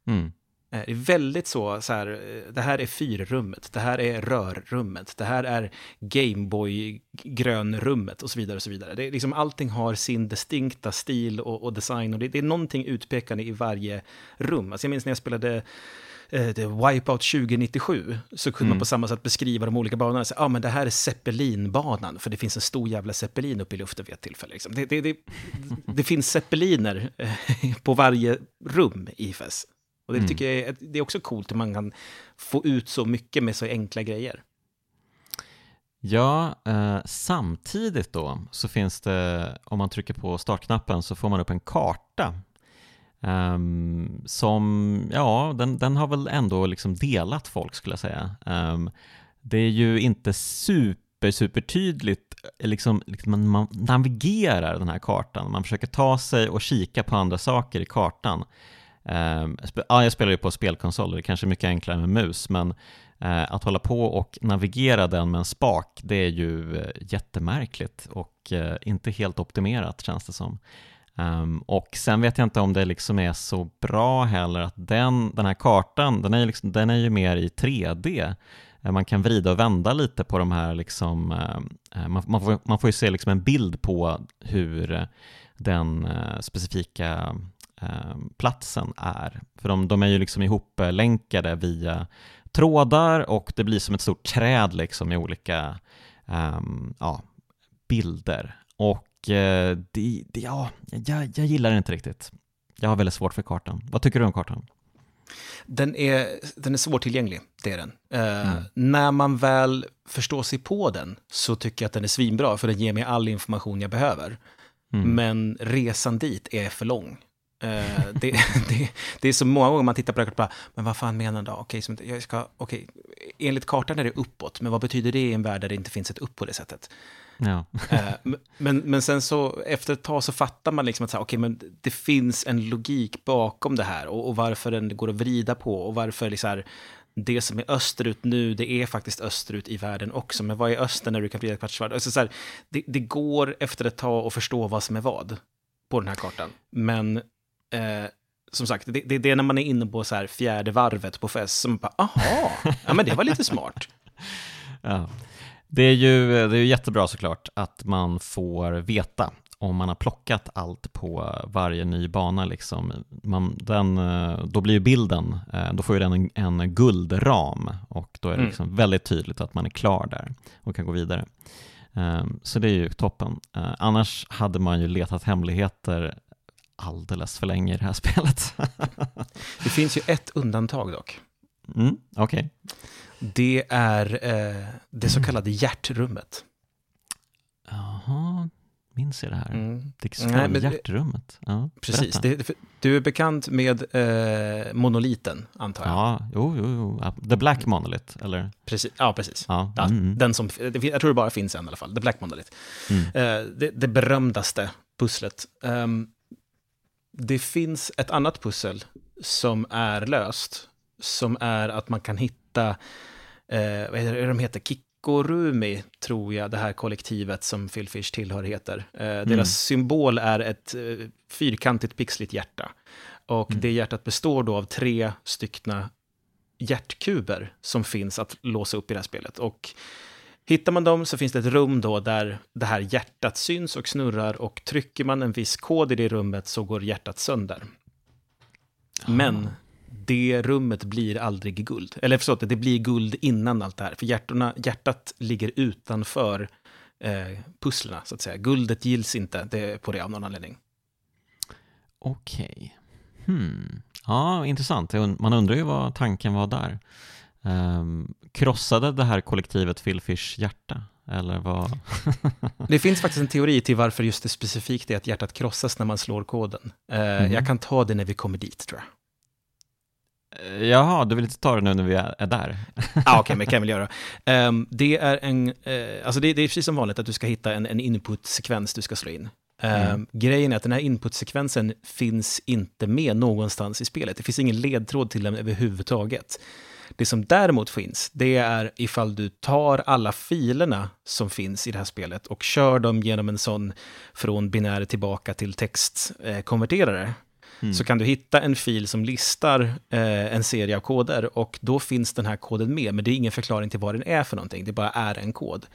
Speaker 2: Mm. Eh, det är väldigt så, så här, eh, det här är fyrrummet, det här är rörrummet, det här är Gameboy-grönrummet och så vidare. och så vidare. Det är liksom, allting har sin distinkta stil och, och design och det, det, är någonting utpekande i varje rum. Alltså jag minns när jag spelade eh, Wipeout 2097 så kunde mm. man på samma sätt beskriva de olika banorna. Ja, ah, men det här är Zeppelinbanan, för det finns en stor jävla Zeppelin uppe i luften vid ett tillfälle. Liksom. Det, det, det, det finns Zeppeliner på varje rum i FES. Och det mm. tycker jag är, det är också coolt hur man kan få ut så mycket med så enkla grejer.
Speaker 1: Ja, eh, samtidigt då så finns det, om man trycker på startknappen så får man upp en karta um, som, ja, den, den har väl ändå liksom delat folk skulle jag säga. Um, det är ju inte super, super tydligt, liksom, liksom man, man navigerar den här kartan, man försöker ta sig och kika på andra saker i kartan. Ehm, ja, jag spelar ju på spelkonsol, det är kanske mycket enklare med mus, men eh, att hålla på och navigera den med en spak, det är ju eh, jättemärkligt och eh, inte helt optimerat känns det som. Um, och sen vet jag inte om det liksom är så bra heller att den, den här kartan, den är, liksom, den är ju mer i 3D. Man kan vrida och vända lite på de här, liksom, man, man, får, man får ju se liksom en bild på hur den specifika platsen är. För de, de är ju liksom ihoplänkade via trådar och det blir som ett stort träd liksom med olika um, ja, bilder. Och uh, det, det, ja, jag, jag gillar det inte riktigt. Jag har väldigt svårt för kartan. Vad tycker du om kartan?
Speaker 2: Den är, den är svårtillgänglig, det är den. Uh, mm. När man väl förstår sig på den så tycker jag att den är svinbra, för den ger mig all information jag behöver. Mm. Men resan dit är för lång. Uh, det, det, det, är så många gånger man tittar på det och bara, men vad fan menar du? Okej, okay, jag ska, okay. enligt kartan är det uppåt, men vad betyder det i en värld där det inte finns ett upp på det sättet? Ja. uh, men, men sen så efter ett tag så fattar man liksom att så okay, men det finns en logik bakom det här och, och varför den går att vrida på och varför liksom det som är österut nu, det är faktiskt österut i världen också. Men vad är öster när du kan vrida kvartsvärd? Alltså så här, det, det går efter ett tag att förstå vad som är vad på den här kartan. Men eh, som sagt, det, det, det, är när man är inne på så här fjärde varvet på fest som bara, aha, ja men det var lite smart.
Speaker 1: ja. Det är, ju, det är ju jättebra såklart att man får veta om man har plockat allt på varje ny bana. Liksom. Man, den, eh, då blir ju bilden, eh, då får ju den en, en guldram och då är det mm. liksom väldigt tydligt att man är klar där och kan gå vidare. Ehm, så det är ju toppen. Eh, annars hade man ju letat hemligheter alldeles för länge i det här spelet.
Speaker 2: det finns ju ett undantag dock.
Speaker 1: Mm, Okej. Okay.
Speaker 2: Det är eh, det så kallade hjärtrummet.
Speaker 1: Jaha, minns jag det här.
Speaker 2: Mm.
Speaker 1: Det så kallade
Speaker 2: Nej, men-
Speaker 1: hjärterummet. Ja,
Speaker 2: Precis, det, du är bekant med eh, monoliten, antar jag?
Speaker 1: Ja, jo, jo, jo. The Black Monolith, eller?
Speaker 2: Precis. Ja, precis.
Speaker 1: Ja,
Speaker 2: Ja,
Speaker 1: mm.
Speaker 2: den som, jag tror det bara finns en i alla fall, The Black Monolith.
Speaker 1: Mm.
Speaker 2: Eh, det, det berömdaste pusslet. Ehm, det finns ett annat pussel som är löst, som är att man kan hitta, eh, vad heter de heter Kikorumi, tror jag, det här kollektivet som Phil Fish tillhör heter. Eh,
Speaker 1: Mm.
Speaker 2: Deras symbol är ett eh, fyrkantigt pixligt hjärta. Och
Speaker 1: Mm.
Speaker 2: det hjärtat består då av tre styckna hjärtkuber som finns att låsa upp i det här spelet. Och hittar man dem så finns det ett rum då där det här hjärtat syns och snurrar och trycker man en viss kod i det rummet så går hjärtat sönder. Men det rummet blir aldrig guld. Eller förstått, det blir guld innan allt det här. För hjärtorna, hjärtat ligger utanför eh, pusslerna, så att säga. Guldet gills inte det, på det av någon anledning.
Speaker 1: Okej. Hmm. Ja, intressant. Man undrar ju vad tanken var där. Um, krossade det här kollektivet Phil Fish hjärta? Eller vad?
Speaker 2: Det finns faktiskt en teori till varför just det specifikt är att hjärtat krossas när man slår koden. Eh,
Speaker 1: Mhm.
Speaker 2: Jag kan ta det när vi kommer dit, tror jag.
Speaker 1: Eh, Jaha, du vill inte ta det nu när vi är är där?
Speaker 2: ah, Okej, men det kan jag väl göra. Ehm, det är en, eh, alltså det, det är precis som vanligt att du ska hitta en, en input-sekvens du ska slå in. Ehm,
Speaker 1: Mm.
Speaker 2: Grejen är att den här input-sekvensen finns inte med någonstans i spelet. Det finns ingen ledtråd till den överhuvudtaget. Det som däremot finns, det är ifall du tar alla filerna som finns i det här spelet och kör dem genom en sån från binär tillbaka till textkonverterare
Speaker 1: Mm.
Speaker 2: så kan du hitta en fil som listar eh, en serie av koder och då finns den här koden med, men det är ingen förklaring till vad den är för någonting, det bara är en kod.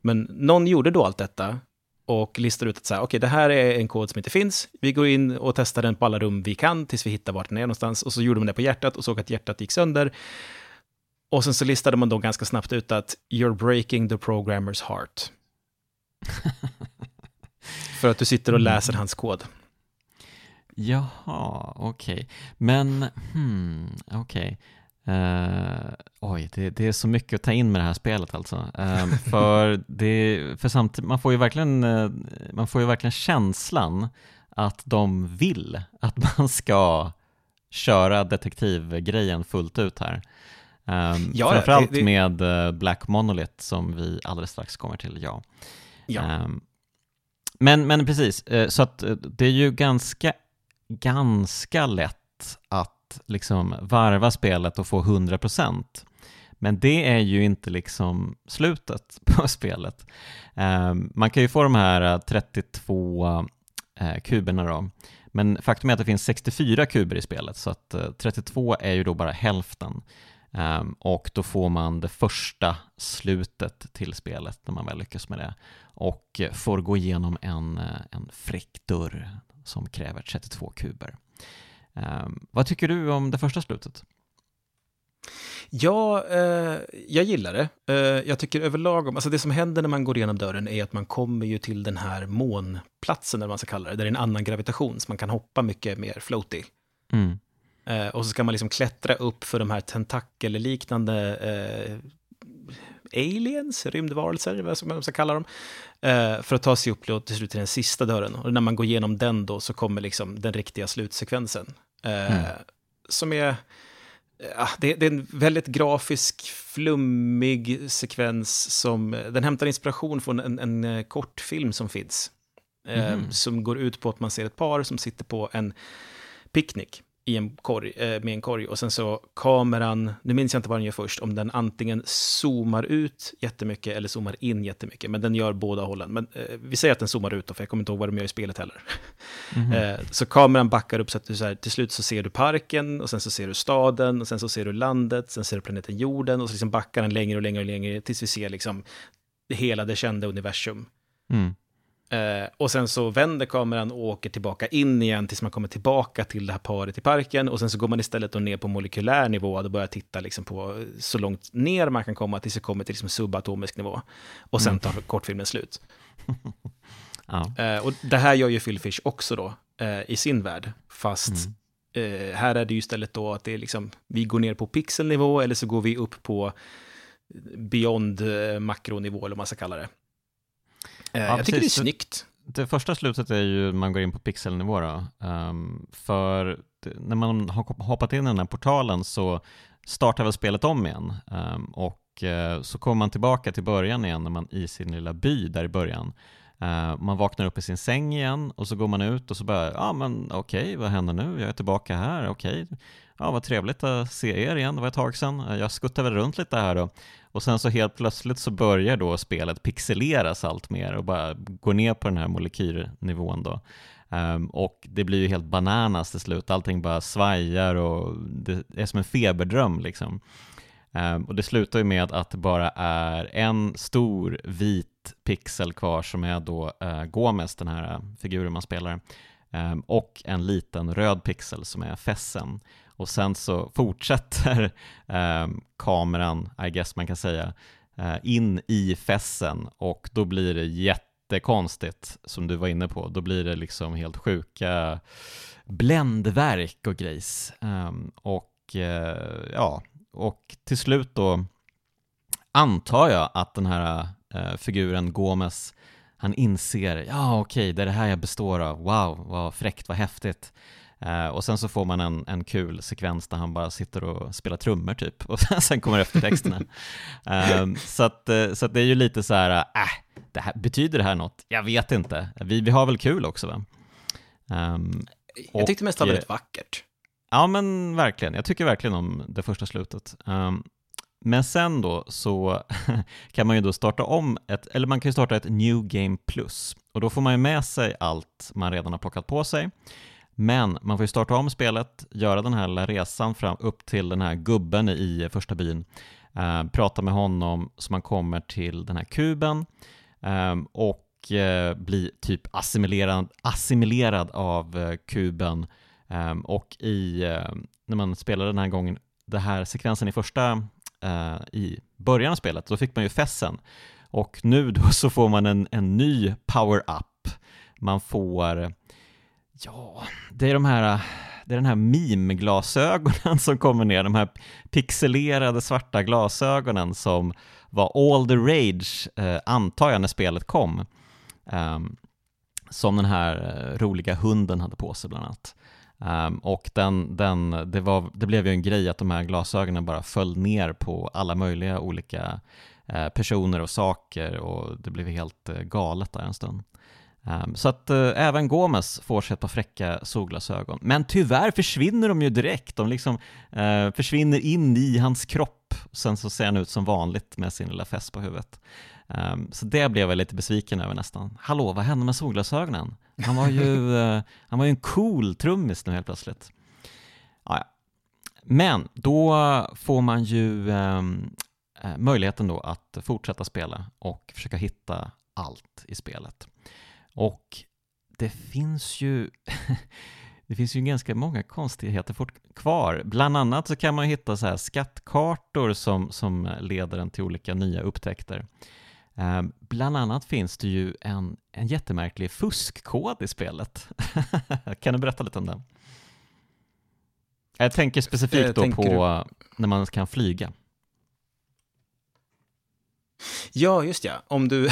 Speaker 2: Men någon gjorde då allt detta och listade ut att så här, okej, det här är en kod som inte finns, vi går in och testar den på alla rum vi kan tills vi hittar vart den är någonstans, och så gjorde man det på hjärtat och såg att hjärtat gick sönder. Och sen så listade man då ganska snabbt ut att you're breaking the programmer's heart. För att du sitter och läser hans kod.
Speaker 1: Jaha, okej. Men, hmm, okej. Eh, oj, det, det är så mycket att ta in med det här spelet alltså. Eh, för det, för samtidigt, man får ju verkligen, eh, man får ju verkligen känslan att de vill att man ska köra detektivgrejen fullt ut här. Um,
Speaker 2: Ja,
Speaker 1: framförallt
Speaker 2: det- det-
Speaker 1: med eh, Black Monolith som vi alldeles strax kommer till, ja.
Speaker 2: Ja.
Speaker 1: Ehm, men, men precis, eh, så att eh, det är ju ganska, ganska lätt att liksom varva spelet och få 100%. Men det är ju inte liksom slutet på spelet. Ehm, Man kan ju få de här eh, 32 eh, kuberna då. Men faktum är att det finns 64 kuber i spelet, så att eh, 32 är ju då bara hälften. Ehm, och då får man det första slutet till spelet när man väl lyckas med det. Och eh, får gå igenom en, eh, en fräck dörr som kräver 32 kuber. Ehm, vad tycker du om det första slutet?
Speaker 2: Ja, eh, jag gillar det. Eh, jag tycker överlag om, alltså det som händer när man går igenom dörren är att man kommer ju till den här månplatsen, eller vad man ska kalla det, där det är en annan gravitation, så man kan hoppa mycket mer floaty.
Speaker 1: Mm.
Speaker 2: Eh, och så ska man liksom klättra upp för de här tentakelliknande eh, aliens, rymdvarelser, vad man ska kalla dem, eh, för att ta sig upp då till slut till den sista dörren. Och när man går igenom den då så kommer liksom den riktiga slutsekvensen. Eh,
Speaker 1: Mm.
Speaker 2: Som är, ja, det, det är en väldigt grafisk, flummig sekvens som, den hämtar inspiration från en, en eh, kortfilm som finns. Eh,
Speaker 1: Mhm.
Speaker 2: Som går ut på att man ser ett par som sitter på en picknick i en korg, eh, med en korg och sen så kameran, nu minns jag inte vad den gör först, om den antingen zoomar ut jättemycket eller zoomar in jättemycket, men den gör båda hållen. Men eh, vi säger att den zoomar ut då, för jag kommer inte ihåg vad de gör i spelet heller.
Speaker 1: Mhm.
Speaker 2: Eh, så kameran backar upp så att du så här, till slut så ser du parken och sen så ser du staden och sen så ser du landet, sen ser du planeten jorden och så liksom backar den längre och längre och längre tills vi ser liksom hela det kända universum.
Speaker 1: Mm.
Speaker 2: Eh, och sen så vänder kameran och åker tillbaka in igen tills man kommer tillbaka till det här paret i parken. Och sen så går man istället ner på molekylär nivå och börjar titta liksom på så långt ner man kan komma tills det kommer till liksom subatomisk nivå. Och sen
Speaker 1: Mm.
Speaker 2: tar kortfilmen slut.
Speaker 1: Ja.
Speaker 2: Eh, och det här gör ju Phil Fish också då, eh, i sin värld. Fast
Speaker 1: Mm.
Speaker 2: eh, här är det ju istället då att det är liksom, vi går ner på pixelnivå eller så går vi upp på beyond eh, makronivå eller vad man ska kalla det. Eh,
Speaker 1: Ja,
Speaker 2: jag tycker det är
Speaker 1: precis.
Speaker 2: snyggt.
Speaker 1: det första slutet är ju man går in på pixelnivå då. Um, för när man har hoppat in i den här portalen så startar väl spelet om igen um, och uh, så kommer man tillbaka till början igen när man i sin lilla by där i början. Uh, man vaknar upp i sin säng igen och så går man ut och så bara, ja ah, men okej, okay, vad händer nu? Jag är tillbaka här, okej. Okay. Ja, vad trevligt att se er igen, det var ett tag sedan. Jag skuttar väl runt lite här då. Och sen så helt plötsligt så börjar då spelet pixeleras allt mer och bara går ner på den här molekylnivån då. Um, och det blir ju helt bananas till slut, allting bara svajar och det är som en feberdröm liksom. Um, och det slutar ju med att det bara är en stor vit pixel kvar som är då uh, Gomes, den här eh, figuren man spelar, um, och en liten röd pixel som är Fessen och sen så fortsätter eh, kameran, I guess man kan säga, eh, in i fässen och då blir det jättekonstigt, som du var inne på. Då blir det liksom helt sjuka bländverk och grejs. Eh, och eh, ja, och till slut då antar jag att den här eh, figuren Gomes han inser, ja okej, okay, det är det här jag består av, wow, vad fräckt, vad häftigt. Uh, och sen så får man en, en kul sekvens där han bara sitter och spelar trummor typ, och sen kommer eftertexterna. uh, så, att, uh, så att det är ju lite så här, äh, det här, betyder det här något? Jag vet inte. Vi, vi har väl kul också va?
Speaker 2: Um, jag tyckte mest det var väldigt vackert.
Speaker 1: Ja men verkligen, jag tycker verkligen om det första slutet. Um, men sen då så kan man ju då starta om ett, eller man kan ju starta ett New Game Plus och då får man ju med sig allt man redan har plockat på sig. Men man får ju starta om spelet, göra den här lilla resan fram upp till den här gubben i första byn, eh, prata med honom så man kommer till den här kuben eh, och eh, bli typ assimilerad, assimilerad av eh, kuben eh, och i, eh, när man spelar den här gången, den här sekvensen i första, eh, i början av spelet, då fick man ju fessen och nu då så får man en, en ny power-up. Man får Ja, det är de här det är den här meme-glasögonen som kommer ner, de här pixelerade svarta glasögonen som var all the rage, eh, antar jag, när spelet kom. Um, som den här eh, roliga hunden hade på sig bland annat. Um, och den, den, det, var, det blev ju en grej att de här glasögonen bara föll ner på alla möjliga olika eh, personer och saker och det blev helt eh, galet där en stund. Um, så att uh, även Gomes får sig ett par fräcka solglasögon. Men tyvärr försvinner de ju direkt, de liksom uh, försvinner in i hans kropp. Sen så ser han ut som vanligt med sin lilla fäst på huvudet. Um, så det blev jag lite besviken över nästan. Hallå, vad hände med solglasögonen? Han var ju, uh, han var ju en cool trummis nu helt plötsligt. Ah, ja. Men då får man ju um, möjligheten då att fortsätta spela och försöka hitta allt i spelet. Och det finns ju det finns ju ganska många konstigheter kvar. Bland annat så kan man hitta så här skattkartor som, som leder en till olika nya upptäckter. Eh, bland annat finns det ju en, en jättemärklig fuskkod i spelet. kan du berätta lite om den? Jag tänker specifikt eh, då tänker på du... när man kan flyga.
Speaker 2: Ja, just ja. Om du,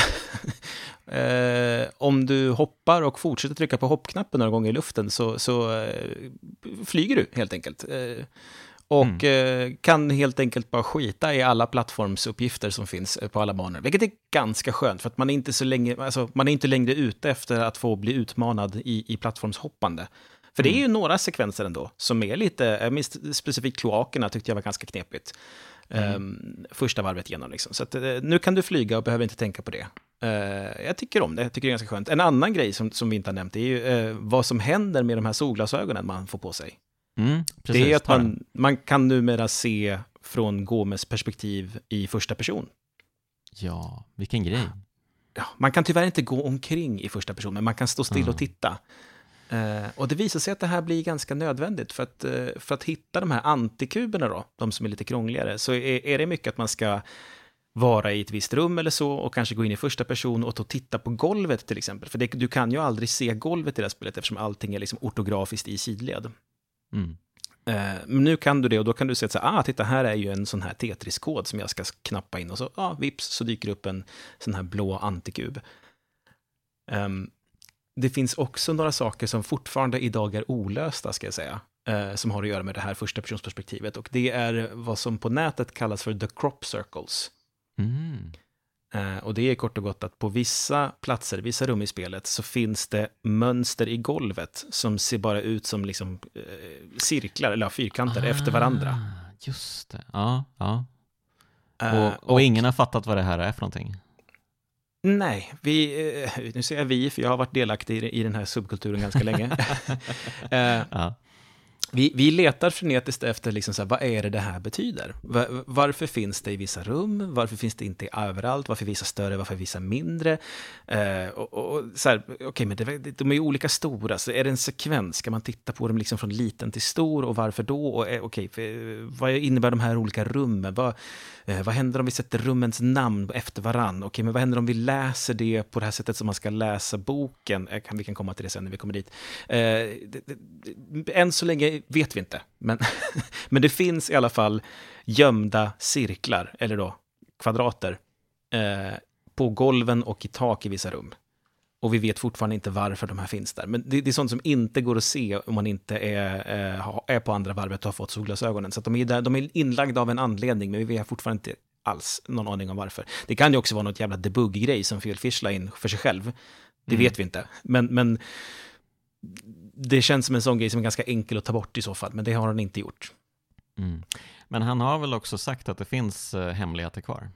Speaker 2: eh, om du hoppar och fortsätter trycka på hoppknappen några gånger i luften så, så eh, flyger du helt enkelt. Eh, och mm. Eh, kan helt enkelt bara skita i alla plattformsuppgifter som finns eh, på alla banor. Vilket är ganska skönt, för att man är inte så länge, alltså, man är inte längre ute efter att få bli utmanad i, i plattformshoppande. För det är ju mm. några sekvenser ändå som är lite, specifikt kloakerna tyckte jag var ganska knepigt. Mm. Um, första varvet igenom. Liksom. Så att, uh, nu kan du flyga och behöver inte tänka på det. Uh, jag tycker om det, jag tycker det är ganska skönt. En annan grej som, som vi inte har nämnt är ju uh, vad som händer med de här solglasögonen man får på sig. Mm, precis, det är att man, man kan numera se från Gomes perspektiv i första person.
Speaker 1: Ja, vilken grej.
Speaker 2: Ja, man kan tyvärr inte gå omkring i första person, men man kan stå still mm. och titta. Uh, och det visar sig att det här blir ganska nödvändigt för att, uh, för att hitta de här antikuberna då, de som är lite krångligare, så är, är det mycket att man ska vara i ett visst rum eller så och kanske gå in i första person och titta på golvet till exempel. För det, du kan ju aldrig se golvet i det här spelet eftersom allting är liksom ortografiskt i sidled. Mm. Uh, men nu kan du det och då kan du se att så, ah, titta här är ju en sån här Tetris-kod som jag ska knappa in och så, ah, vips, så dyker det upp en sån här blå antikub. Um, det finns också några saker som fortfarande idag är olösta, ska jag säga, eh, som har att göra med det här första personsperspektivet. Och det är vad som på nätet kallas för the crop circles.
Speaker 1: Mm.
Speaker 2: Eh, och det är kort och gott att på vissa platser, vissa rum i spelet, så finns det mönster i golvet som ser bara ut som liksom eh, cirklar, eller fyrkanter, efter varandra.
Speaker 1: Ah, Just det, ja. ja.
Speaker 2: Eh,
Speaker 1: Och, och ingen har fattat vad det här är för någonting?
Speaker 2: Nej, vi, eh, nu säger jag vi, för jag har varit delaktig i, i den här subkulturen ganska länge. Eh,
Speaker 1: Ja.
Speaker 2: Alltså, vi, vi letar frenetiskt efter liksom så här, vad är det det här betyder. Var, varför finns det i vissa rum? Varför finns det inte överallt? Varför vissa större? Varför vissa mindre? Eh, och, och, och så här, men det, de är ju olika stora, så är det en sekvens? Ska man titta på dem liksom från liten till stor och varför då? Och, eh, okay, för, vad innebär de här olika rummen? Vad, eh, vad händer om vi sätter rummens namn efter varann? Okay, men vad händer om vi läser det på det här sättet som man ska läsa boken? Eh, kan, vi kan komma till det sen när vi kommer dit. Eh, det, det, det, än så länge vet vi inte, men, men det finns i alla fall gömda cirklar, eller då kvadrater, eh, på golven och i tak i vissa rum. Och vi vet fortfarande inte varför de här finns där. Men det, det är sånt som inte går att se om man inte är, eh, är på andra varvet och har fått solglasögonen. Så de, är där, de är inlagda av en anledning, men vi har fortfarande inte alls någon aning om varför. Det kan ju också vara något jävla debug-grej som Phil Fish la in för sig själv. Det
Speaker 1: Mm.
Speaker 2: vet vi inte. Men, men det känns som en sån grej som är ganska enkel att ta bort i så fall, men det har han inte gjort.
Speaker 1: Mm. Men han har väl också sagt att det finns eh, hemligheter kvar?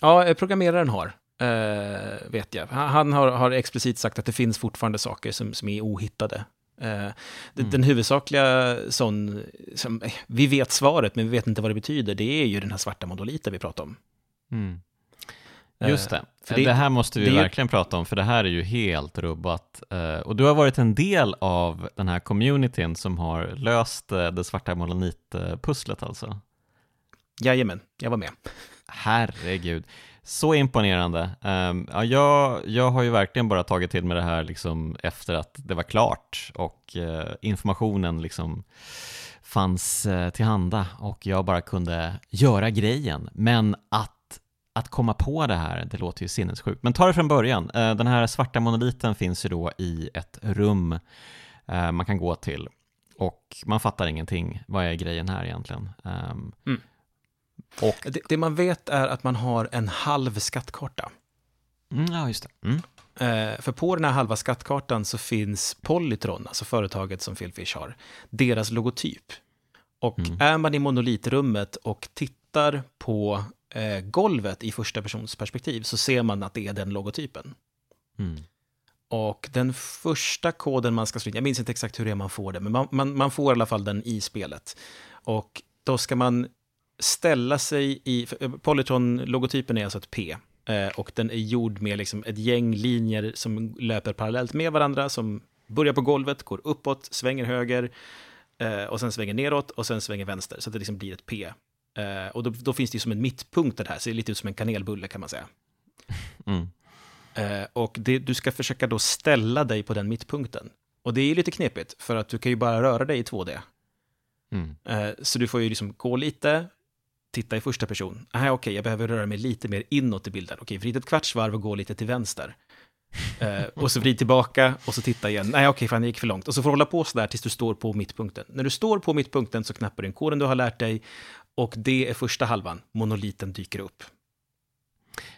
Speaker 2: Ja, eh, programmeraren har, eh, vet jag. Han, har, har explicit sagt att det finns fortfarande saker som, som är ohittade. Eh, den,
Speaker 1: Mm.
Speaker 2: den huvudsakliga sån, som, eh, vi vet svaret men vi vet inte vad det betyder, det är ju den här svarta monoliten vi pratar om.
Speaker 1: Mm. Just
Speaker 2: Eh,
Speaker 1: det.
Speaker 2: för
Speaker 1: det.
Speaker 2: det-
Speaker 1: här måste vi
Speaker 2: ju-
Speaker 1: verkligen prata om, för det här är ju helt rubbat. Eh, Och du har varit en del av den här communityn som har löst eh, det svarta monolitpusslet alltså.
Speaker 2: Jajamän, jag var med.
Speaker 1: Herregud, så imponerande. Ehm, ja, jag, jag har ju verkligen bara tagit till mig det här liksom efter att det var klart och informationen liksom fanns tillhanda och jag bara kunde göra grejen. Men att, att komma på det här, det låter ju sinnessjukt. Men ta det från början. Eh, den här svarta monoliten finns ju då i ett rum eh, man kan gå till och man fattar ingenting. Vad är grejen här egentligen? Ehm,
Speaker 2: Mm.
Speaker 1: och
Speaker 2: Det, det man vet är att man har en halv skattkarta.
Speaker 1: Mm, ja, just det. Mm.
Speaker 2: Eh, för på den här halva skattkartan så finns Polytron, alltså företaget som Philfish har, deras logotyp. Och
Speaker 1: Mm.
Speaker 2: är man i monolitrummet och tittar på eh, golvet i första persons perspektiv så ser man att det är den logotypen.
Speaker 1: Mm.
Speaker 2: Och den första koden man ska slå in, jag minns inte exakt hur det är man får det, men man, man, man får i alla fall den i spelet. Och då ska man ställa sig i, eh, Polytron-logotypen är alltså ett P. Eh, och den är gjord med liksom ett gäng linjer som löper parallellt med varandra, som börjar på golvet, går uppåt, svänger höger, eh, och sen svänger neråt och sen svänger vänster, så att det liksom blir ett P. Eh, och då, då finns det ju som en mittpunkt det här, så det är lite ut som en kanelbulle kan man säga.
Speaker 1: Mm.
Speaker 2: Eh, och det, du ska försöka då ställa dig på den mittpunkten. Och det är ju lite knepigt, för att du kan ju bara röra dig i 2D.
Speaker 1: Mm.
Speaker 2: Eh, så du får ju liksom gå lite, titta i första person. Nej, okej, jag behöver röra mig lite mer inåt i bilden. Okej, vrid ett kvarts varv och gå lite till vänster. Eh, och så vrid tillbaka och så titta igen. Nej, okej, fan, det gick för långt. Och så får du hålla på sådär tills du står på mittpunkten. När du står på mittpunkten så knappar du in koden du har lärt dig. Och det är första halvan. Monoliten dyker upp.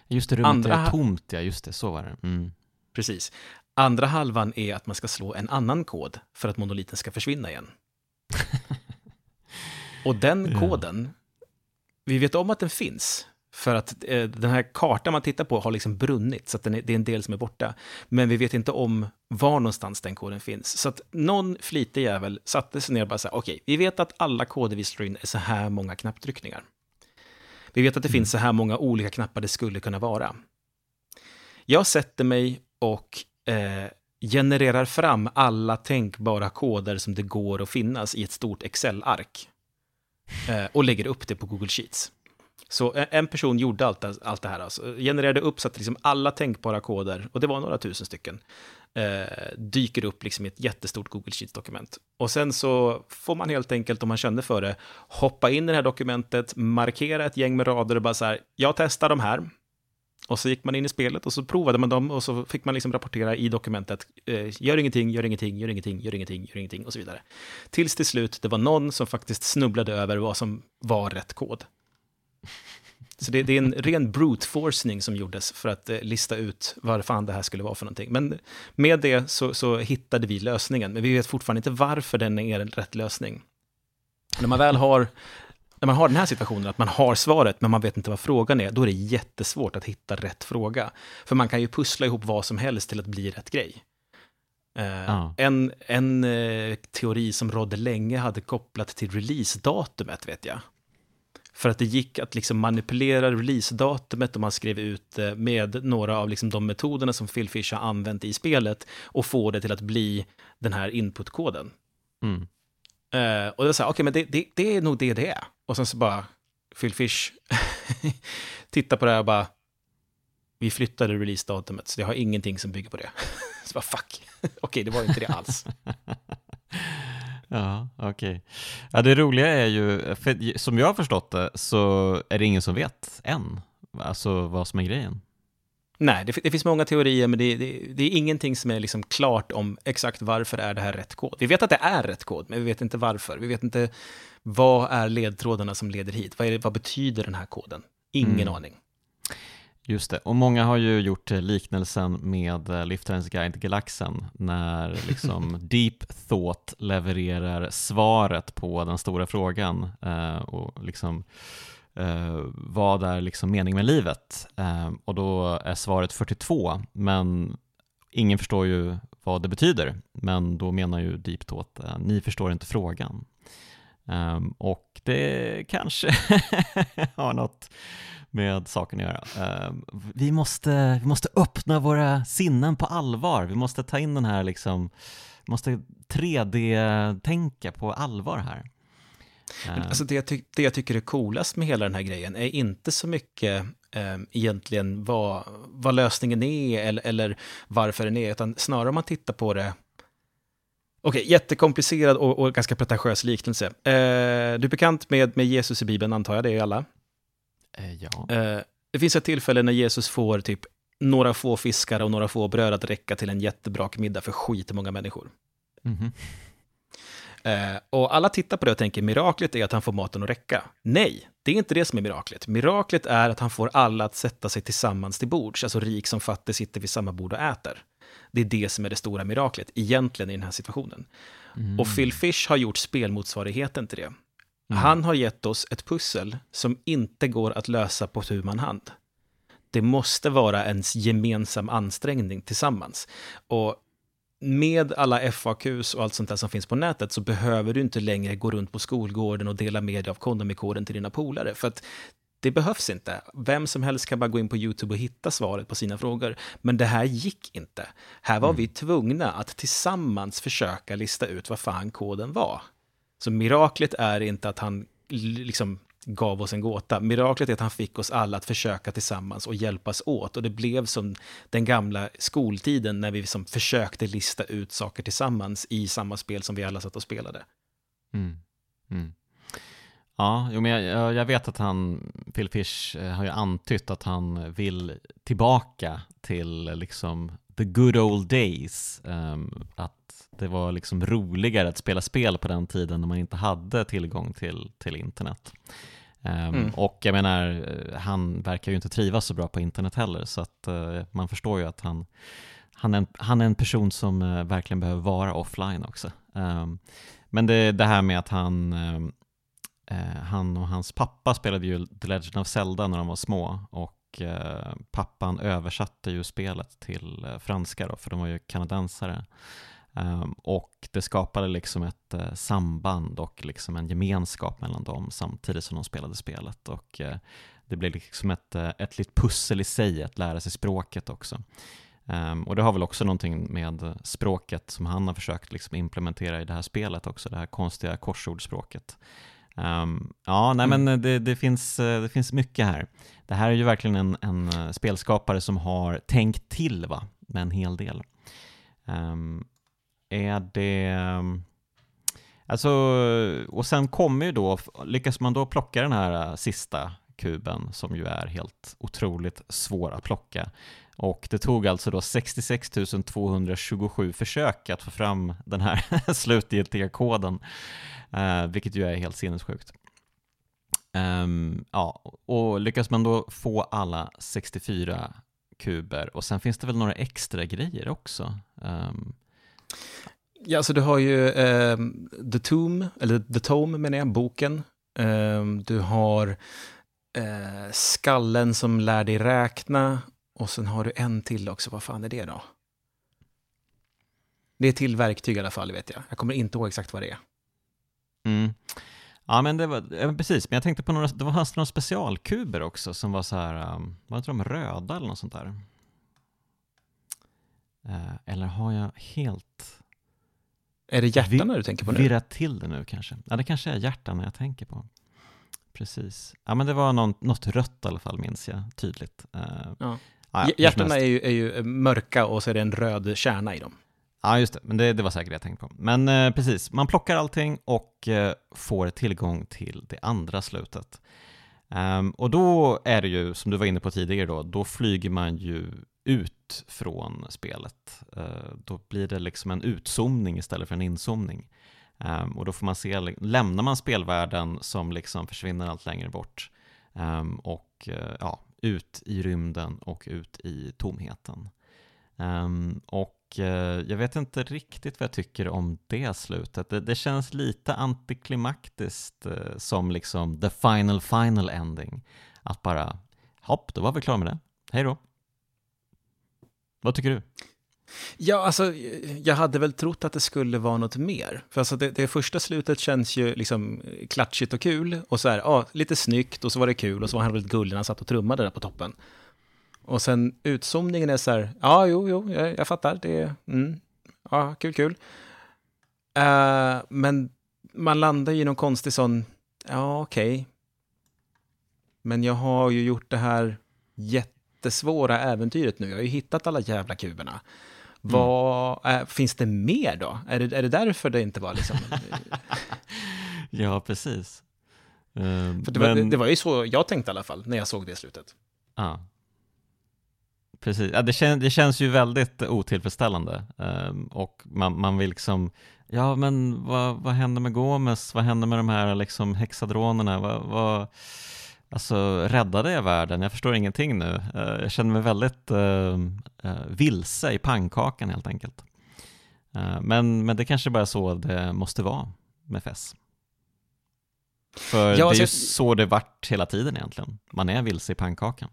Speaker 1: Just det, rummet
Speaker 2: Andra
Speaker 1: är tomt, ja, just det, så var det. Mm.
Speaker 2: Precis. Andra halvan är att man ska slå en annan kod för att monoliten ska försvinna igen. Och den koden, vi vet om att den finns. För att eh, den här kartan man tittar på har liksom brunnit, så är, det är en del som är borta. Men vi vet inte om var någonstans den koden finns. Så att någon flitig jävel satte sig ner och bara så här, okej, vi vet att alla koder vi slår in är så här många knapptryckningar. Vi vet att det
Speaker 1: Mm.
Speaker 2: finns så här många olika knappar det skulle kunna vara. Jag sätter mig och eh, genererar fram alla tänkbara koder som det går att finnas i ett stort Excel-ark. Eh, och lägger upp det på Google Sheets. Så eh, en- person gjorde allt, det- allt det här, alltså, genererade upp så att liksom alla tänkbara koder, och det var några tusen stycken, eh, dyker upp liksom i ett jättestort Google Sheets-dokument. Och sen så får man helt enkelt, om man känner för det, hoppa in i det här dokumentet, markera ett gäng med rader och bara så här, jag testar de här. Och så gick man in i spelet och så provade man dem och så fick man liksom rapportera i dokumentet, eh, gör ingenting, gör ingenting, gör ingenting, gör ingenting, gör ingenting och så vidare. Tills till slut det var någon som faktiskt snubblade över vad som var rätt kod. Så det, det, är en ren brute forcing som gjordes för att eh, lista ut vad fan det här skulle vara för någonting. Men med det så, så hittade vi lösningen, men vi vet fortfarande inte varför den är en rätt lösning. När man väl har när man har den här situationen, att man har svaret, men man vet inte vad frågan är, då är det jättesvårt att hitta rätt fråga. För man kan ju pussla ihop vad som helst till att bli rätt grej. Uh, ah. En, en uh, teori som rådde länge hade kopplat till releasedatumet, vet jag. För att det gick att liksom manipulera releasedatumet och man skrev ut det med några av liksom de metoderna som Phil Fish har använt i spelet och få det till att bli den här inputkoden. Mm. Uh, och det var så här, okej, okay, men det, det, det, är nog det det är. Och sen så bara, Phil Fish tittar på det här och bara, vi flyttade releasedatumet, så det har ingenting som bygger på det. så bara, fuck, okej, okay, det var inte det alls.
Speaker 1: Ja, okej. Okay. Ja, det roliga är ju, för som jag har förstått det, så är det ingen som vet än, alltså vad som är grejen.
Speaker 2: Nej, det, det finns många teorier, men det, det, det, är ingenting som är liksom klart om exakt varför är det här rätt kod. Vi vet att det är rätt kod, men vi vet inte varför. Vi vet inte vad är ledtrådarna som leder hit. Vad, är vad betyder den här koden? Ingen mm. aning.
Speaker 1: Just det, och många har ju gjort liknelsen med eh, Liftarens guide galaxen när liksom Deep Thought levererar svaret på den stora frågan eh, och liksom eh, vad är liksom mening med livet? Eh, och då är svaret 42, men ingen förstår ju vad det betyder, men då menar ju Deep Thought, ni förstår inte frågan. Och det kanske har något med saken att göra. Ehm, vi, måste, vi måste öppna våra sinnen på allvar. Vi måste ta in den här liksom, vi måste 3D-tänka på allvar här.
Speaker 2: Ehm. Alltså det, jag det jag tycker är coolast med hela den här grejen är inte så mycket eh, egentligen vad, vad lösningen är eller, eller varför den är, utan snarare om man tittar på det Okej, okay, jättekomplicerad och, och, ganska pretentiös liknelse. Eh, du är bekant med, med Jesus i Bibeln, antar jag, det är alla?
Speaker 1: Eh, ja.
Speaker 2: Eh, det finns ett tillfälle när Jesus får typ några få fiskar och några få bröd att räcka till en jättebra middag för skitmånga människor. Mm -hmm. och alla tittar på det och tänker miraklet är att han får maten att räcka. Nej, det är inte det som är miraklet. Miraklet är att han får alla att sätta sig tillsammans till bords, alltså rik som fattig sitter vid samma bord och äter. Det är det som är det stora miraklet, egentligen i den här situationen. Mm. Och Phil Fish har gjort spelmotsvarigheten till det. Mm. Han har gett oss ett pussel som inte går att lösa på tu man hand. Det måste vara en gemensam ansträngning tillsammans. Och med alla FAQs och allt sånt där som finns på nätet så behöver du inte längre gå runt på skolgården och dela med dig av kondomikoden till dina polare. För att det behövs inte. Vem som helst kan bara gå in på YouTube och hitta svaret på sina frågor. Men det här gick inte. Här var mm. vi tvungna att tillsammans försöka lista ut vad fan koden var. Så miraklet är inte att han liksom gav oss en gåta. Miraklet är att han fick oss alla att försöka tillsammans och hjälpas åt. Och det blev som den gamla skoltiden när vi liksom försökte lista ut saker tillsammans i samma spel som vi alla satt och spelade.
Speaker 1: Mm. Mm. Ja, jo, men jag, jag, vet att han, Phil Fish eh, har ju antytt att han vill tillbaka till liksom the good old days. Um, att det var liksom roligare att spela spel på den tiden när man inte hade tillgång till, till internet. Um, mm. Och jag menar, han verkar ju inte trivas så bra på internet heller, så att uh, man förstår ju att han, han, är, en, han är en person som uh, verkligen behöver vara offline också. Um, men det, det här med att han, uh, han och hans pappa spelade ju The Legend of Zelda när de var små och pappan översatte ju spelet till franska då, för de var ju kanadensare. Um, och det skapade liksom ett uh, samband och liksom en gemenskap mellan dem samtidigt som de spelade spelet. Och uh, det blev liksom ett, uh, ett litet pussel i sig att lära sig språket också. Um, och det har väl också någonting med språket som han har försökt liksom implementera i det här spelet också, det här konstiga korsordspråket. Um, ja, nej mm. men det, det, finns, det finns mycket här. Det här är ju verkligen en, en spelskapare som har tänkt till va, med en hel del. Um, är det... Ehm, alltså, och sen kommer ju då, lyckas man då plocka den här äh, sista kuben som ju är helt otroligt svår att plocka. Och det tog alltså då 66 227 försök att få fram den här slutgiltiga koden, äh, vilket ju är helt sinnessjukt. Um, ja, och lyckas man då få alla 64 kuber och sen finns det väl några extra grejer också. Um,
Speaker 2: Ja, alltså du har ju eh, The Tomb, eller The Tome menar jag, boken. Eh, du har eh, Skallen som lär dig räkna. Och sen har du en till också, vad fan är det då? Det är till verktyg i alla fall, vet jag. Jag kommer inte ihåg exakt vad det är.
Speaker 1: Mm. Ja, men det var, precis, men jag tänkte på några, det var några specialkuber också som var så här, um, var inte de röda eller något sånt där? Uh, eller har jag helt
Speaker 2: är det hjärtan du tänker på nu?
Speaker 1: Virrat till det nu kanske. Ja, det kanske är hjärtan jag tänker på. Precis. Ja, men det var någon, något rött i alla fall, minns jag tydligt. Uh,
Speaker 2: ja. Ja, Hjärtarna är ju, är ju, mörka och så är det en röd kärna i dem.
Speaker 1: Ja, just det. Men det, det var säkert det jag tänkte på. Men eh, precis, man plockar allting och eh, får tillgång till det andra slutet. Um, och då är det ju, som du var inne på tidigare då, då flyger man ju ut från spelet. Eh, då blir det liksom en utzoomning istället för en inzoomning. Ehm, och då får man se, lämnar man spelvärlden som liksom försvinner allt längre bort ehm, och eh, ja, ut i rymden och ut i tomheten. Ehm, och eh, jag vet inte riktigt vad jag tycker om det slutet. Det, det känns lite antiklimaktiskt som liksom the final final ending. Att bara, hopp, då var vi klara med det. Hej då. Vad tycker du?
Speaker 2: Ja, alltså, jag hade väl trott att det skulle vara något mer. För alltså det, det första slutet känns ju liksom klatschigt och kul. Och så här, ja, lite snyggt och så var det kul och så var han väldigt gullig när han satt och trummade där på toppen. Och sen utzoomningen är så här, ja, jo, jo, jag, jag fattar, det är, mm, ja, kul, kul. Uh, men man landar ju i någon konstig sån, ja, okej. Okay. Men jag har ju gjort det här jätte jättesvåra äventyret nu, jag har ju hittat alla jävla kuberna. Mm. Vad, äh, finns det mer då? Är det, är det därför det inte var liksom...
Speaker 1: ja, precis.
Speaker 2: Uh, För det, men... var, det var ju så jag tänkte i alla fall, när jag såg det slutet.
Speaker 1: Ja. Precis, ja, det, kän, det känns ju väldigt otillfredsställande um, och man, man vill liksom, ja men vad, vad händer med Gomes, vad händer med de här liksom hexadronerna, vad, vad Alltså räddade jag världen? Jag förstår ingenting nu. Uh, jag känner mig väldigt uh, uh, vilse i pannkakan helt enkelt. men, men det kanske bara är så det måste vara med FES. För ja, det är ju alltså, så det varit hela tiden egentligen. Man är vilse i pannkakan.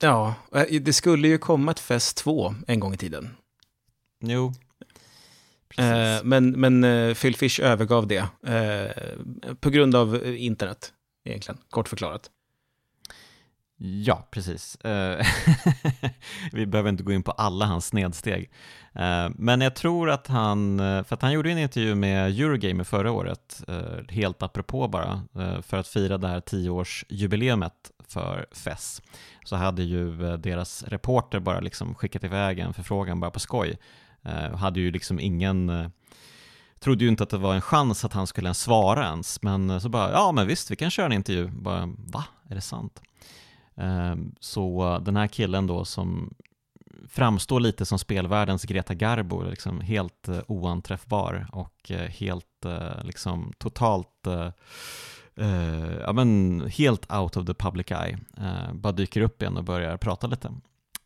Speaker 2: Ja, det skulle ju komma ett FES 2 en gång i tiden.
Speaker 1: Jo,
Speaker 2: Precis. Men, men Phil Fish övergav det på grund av internet egentligen, kort förklarat.
Speaker 1: Ja, precis. Eh, vi behöver inte gå in på alla hans snedsteg. Eh, men jag tror att han, eh, för att han gjorde en intervju med Eurogamer förra året, helt apropå bara, för att fira det här tioårsjubileumet för FES, så hade ju deras reporter bara liksom skickat iväg en förfrågan bara på skoj. Hade ju liksom ingen trodde ju inte att det var en chans att han skulle ens svara ens, men eh, så bara, ja men visst, vi kan köra en intervju. Bara, va? Är det sant? Ehm, så den här killen då som framstår lite som spelvärldens Greta Garbo, liksom helt eh, oanträffbar och eh, helt liksom totalt ja, men helt out of the public eye, bara dyker upp igen och börjar prata lite.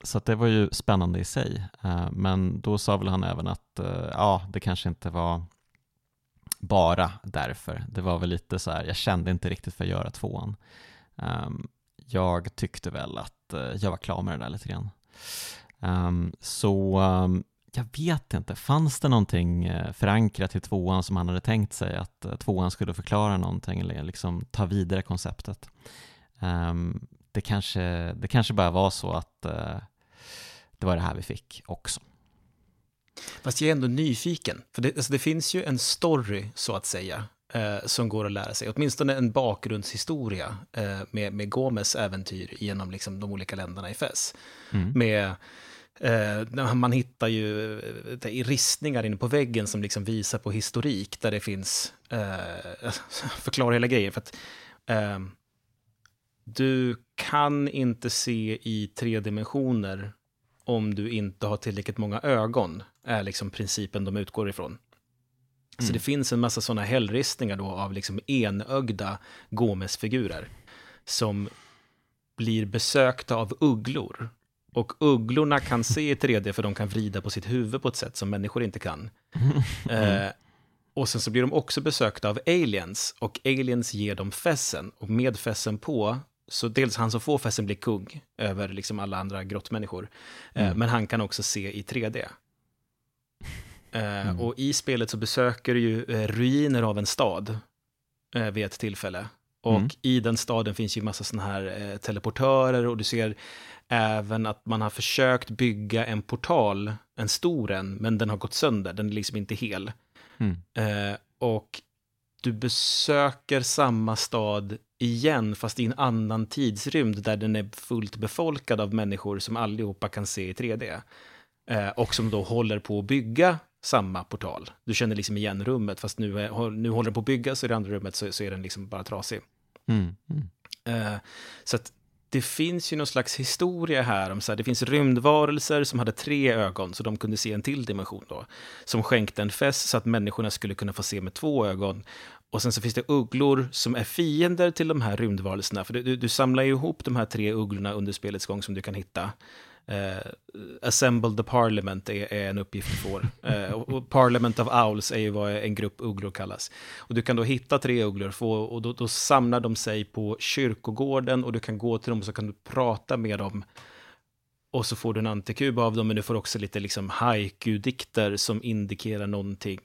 Speaker 1: Så det var ju spännande i sig, men då sa väl han även att ja, det kanske inte var bara därför. Det var väl lite så här, jag kände inte riktigt för att göra tvåan. Um, jag tyckte väl att uh, jag var klar med det där lite grann. Um, så um, jag vet inte, fanns det någonting uh, förankrat i tvåan som han hade tänkt sig att uh, tvåan skulle förklara någonting eller liksom ta vidare konceptet? det, kanske, det kanske bara var så att det var det här vi fick också.
Speaker 2: Fast jag är ändå nyfiken, för det, alltså det finns ju en story, så att säga, eh, som går att lära sig. Åtminstone en bakgrundshistoria eh, med, med Gomes äventyr genom liksom, de olika länderna i FES. Mm. Med, eh, man hittar ju eh, ristningar inne på väggen som liksom visar på historik, där det finns, eh, förklara hela grejen. För att, eh, du kan inte se i tre dimensioner om du inte har tillräckligt många ögon, är liksom principen de utgår ifrån. Mm. Så det finns en massa sådana hällristningar då av liksom enögda Gomes-figurer som blir besökta av ugglor. Och ugglorna kan se i 3D för de kan vrida på sitt huvud på ett sätt som människor inte kan. Mm. Eh, och sen så blir de också besökta av aliens och aliens ger dem fessen och med fessen på så dels han som får fessen blir kung över liksom alla andra grottmänniskor. Eh, mm. men han kan också se i 3D. Eh, mm. Och i spelet så besöker du ju eh, ruiner av en stad vid ett tillfälle. Och mm. i den staden finns ju massa sådana här teleportörer och du ser även att man har försökt bygga en portal, en stor en, men den har gått sönder, den är liksom inte hel. Mm. och du besöker samma stad igen, fast i en annan tidsrymd där den är fullt befolkad av människor som allihopa kan se i 3D. Eh, och som då håller på att bygga samma portal. Du känner liksom igen rummet, fast nu, är, nu håller den på att byggas och i det andra rummet så, så är den liksom bara trasig. Mm, mm. Eh, så att det finns ju någon slags historia här om så här, det finns rymdvarelser som hade tre ögon, så de kunde se en till dimension då, som skänkte en fest så att människorna skulle kunna få se med två ögon. Och sen så finns det ugglor som är fiender till de här rymdvarelserna. För du, du samlar ju ihop de här tre ugglorna under spelets gång som du kan hitta. Uh, Assemble the Parliament är, är en uppgift du får. Uh, och Parliament of Owls är ju vad en grupp ugglor kallas. Och du kan då hitta tre ugglor få, och då, då, samlar de sig på kyrkogården och du kan gå till dem och så kan du prata med dem. Och så får du en antikub av dem, men du får också lite liksom haiku-dikter som indikerar någonting.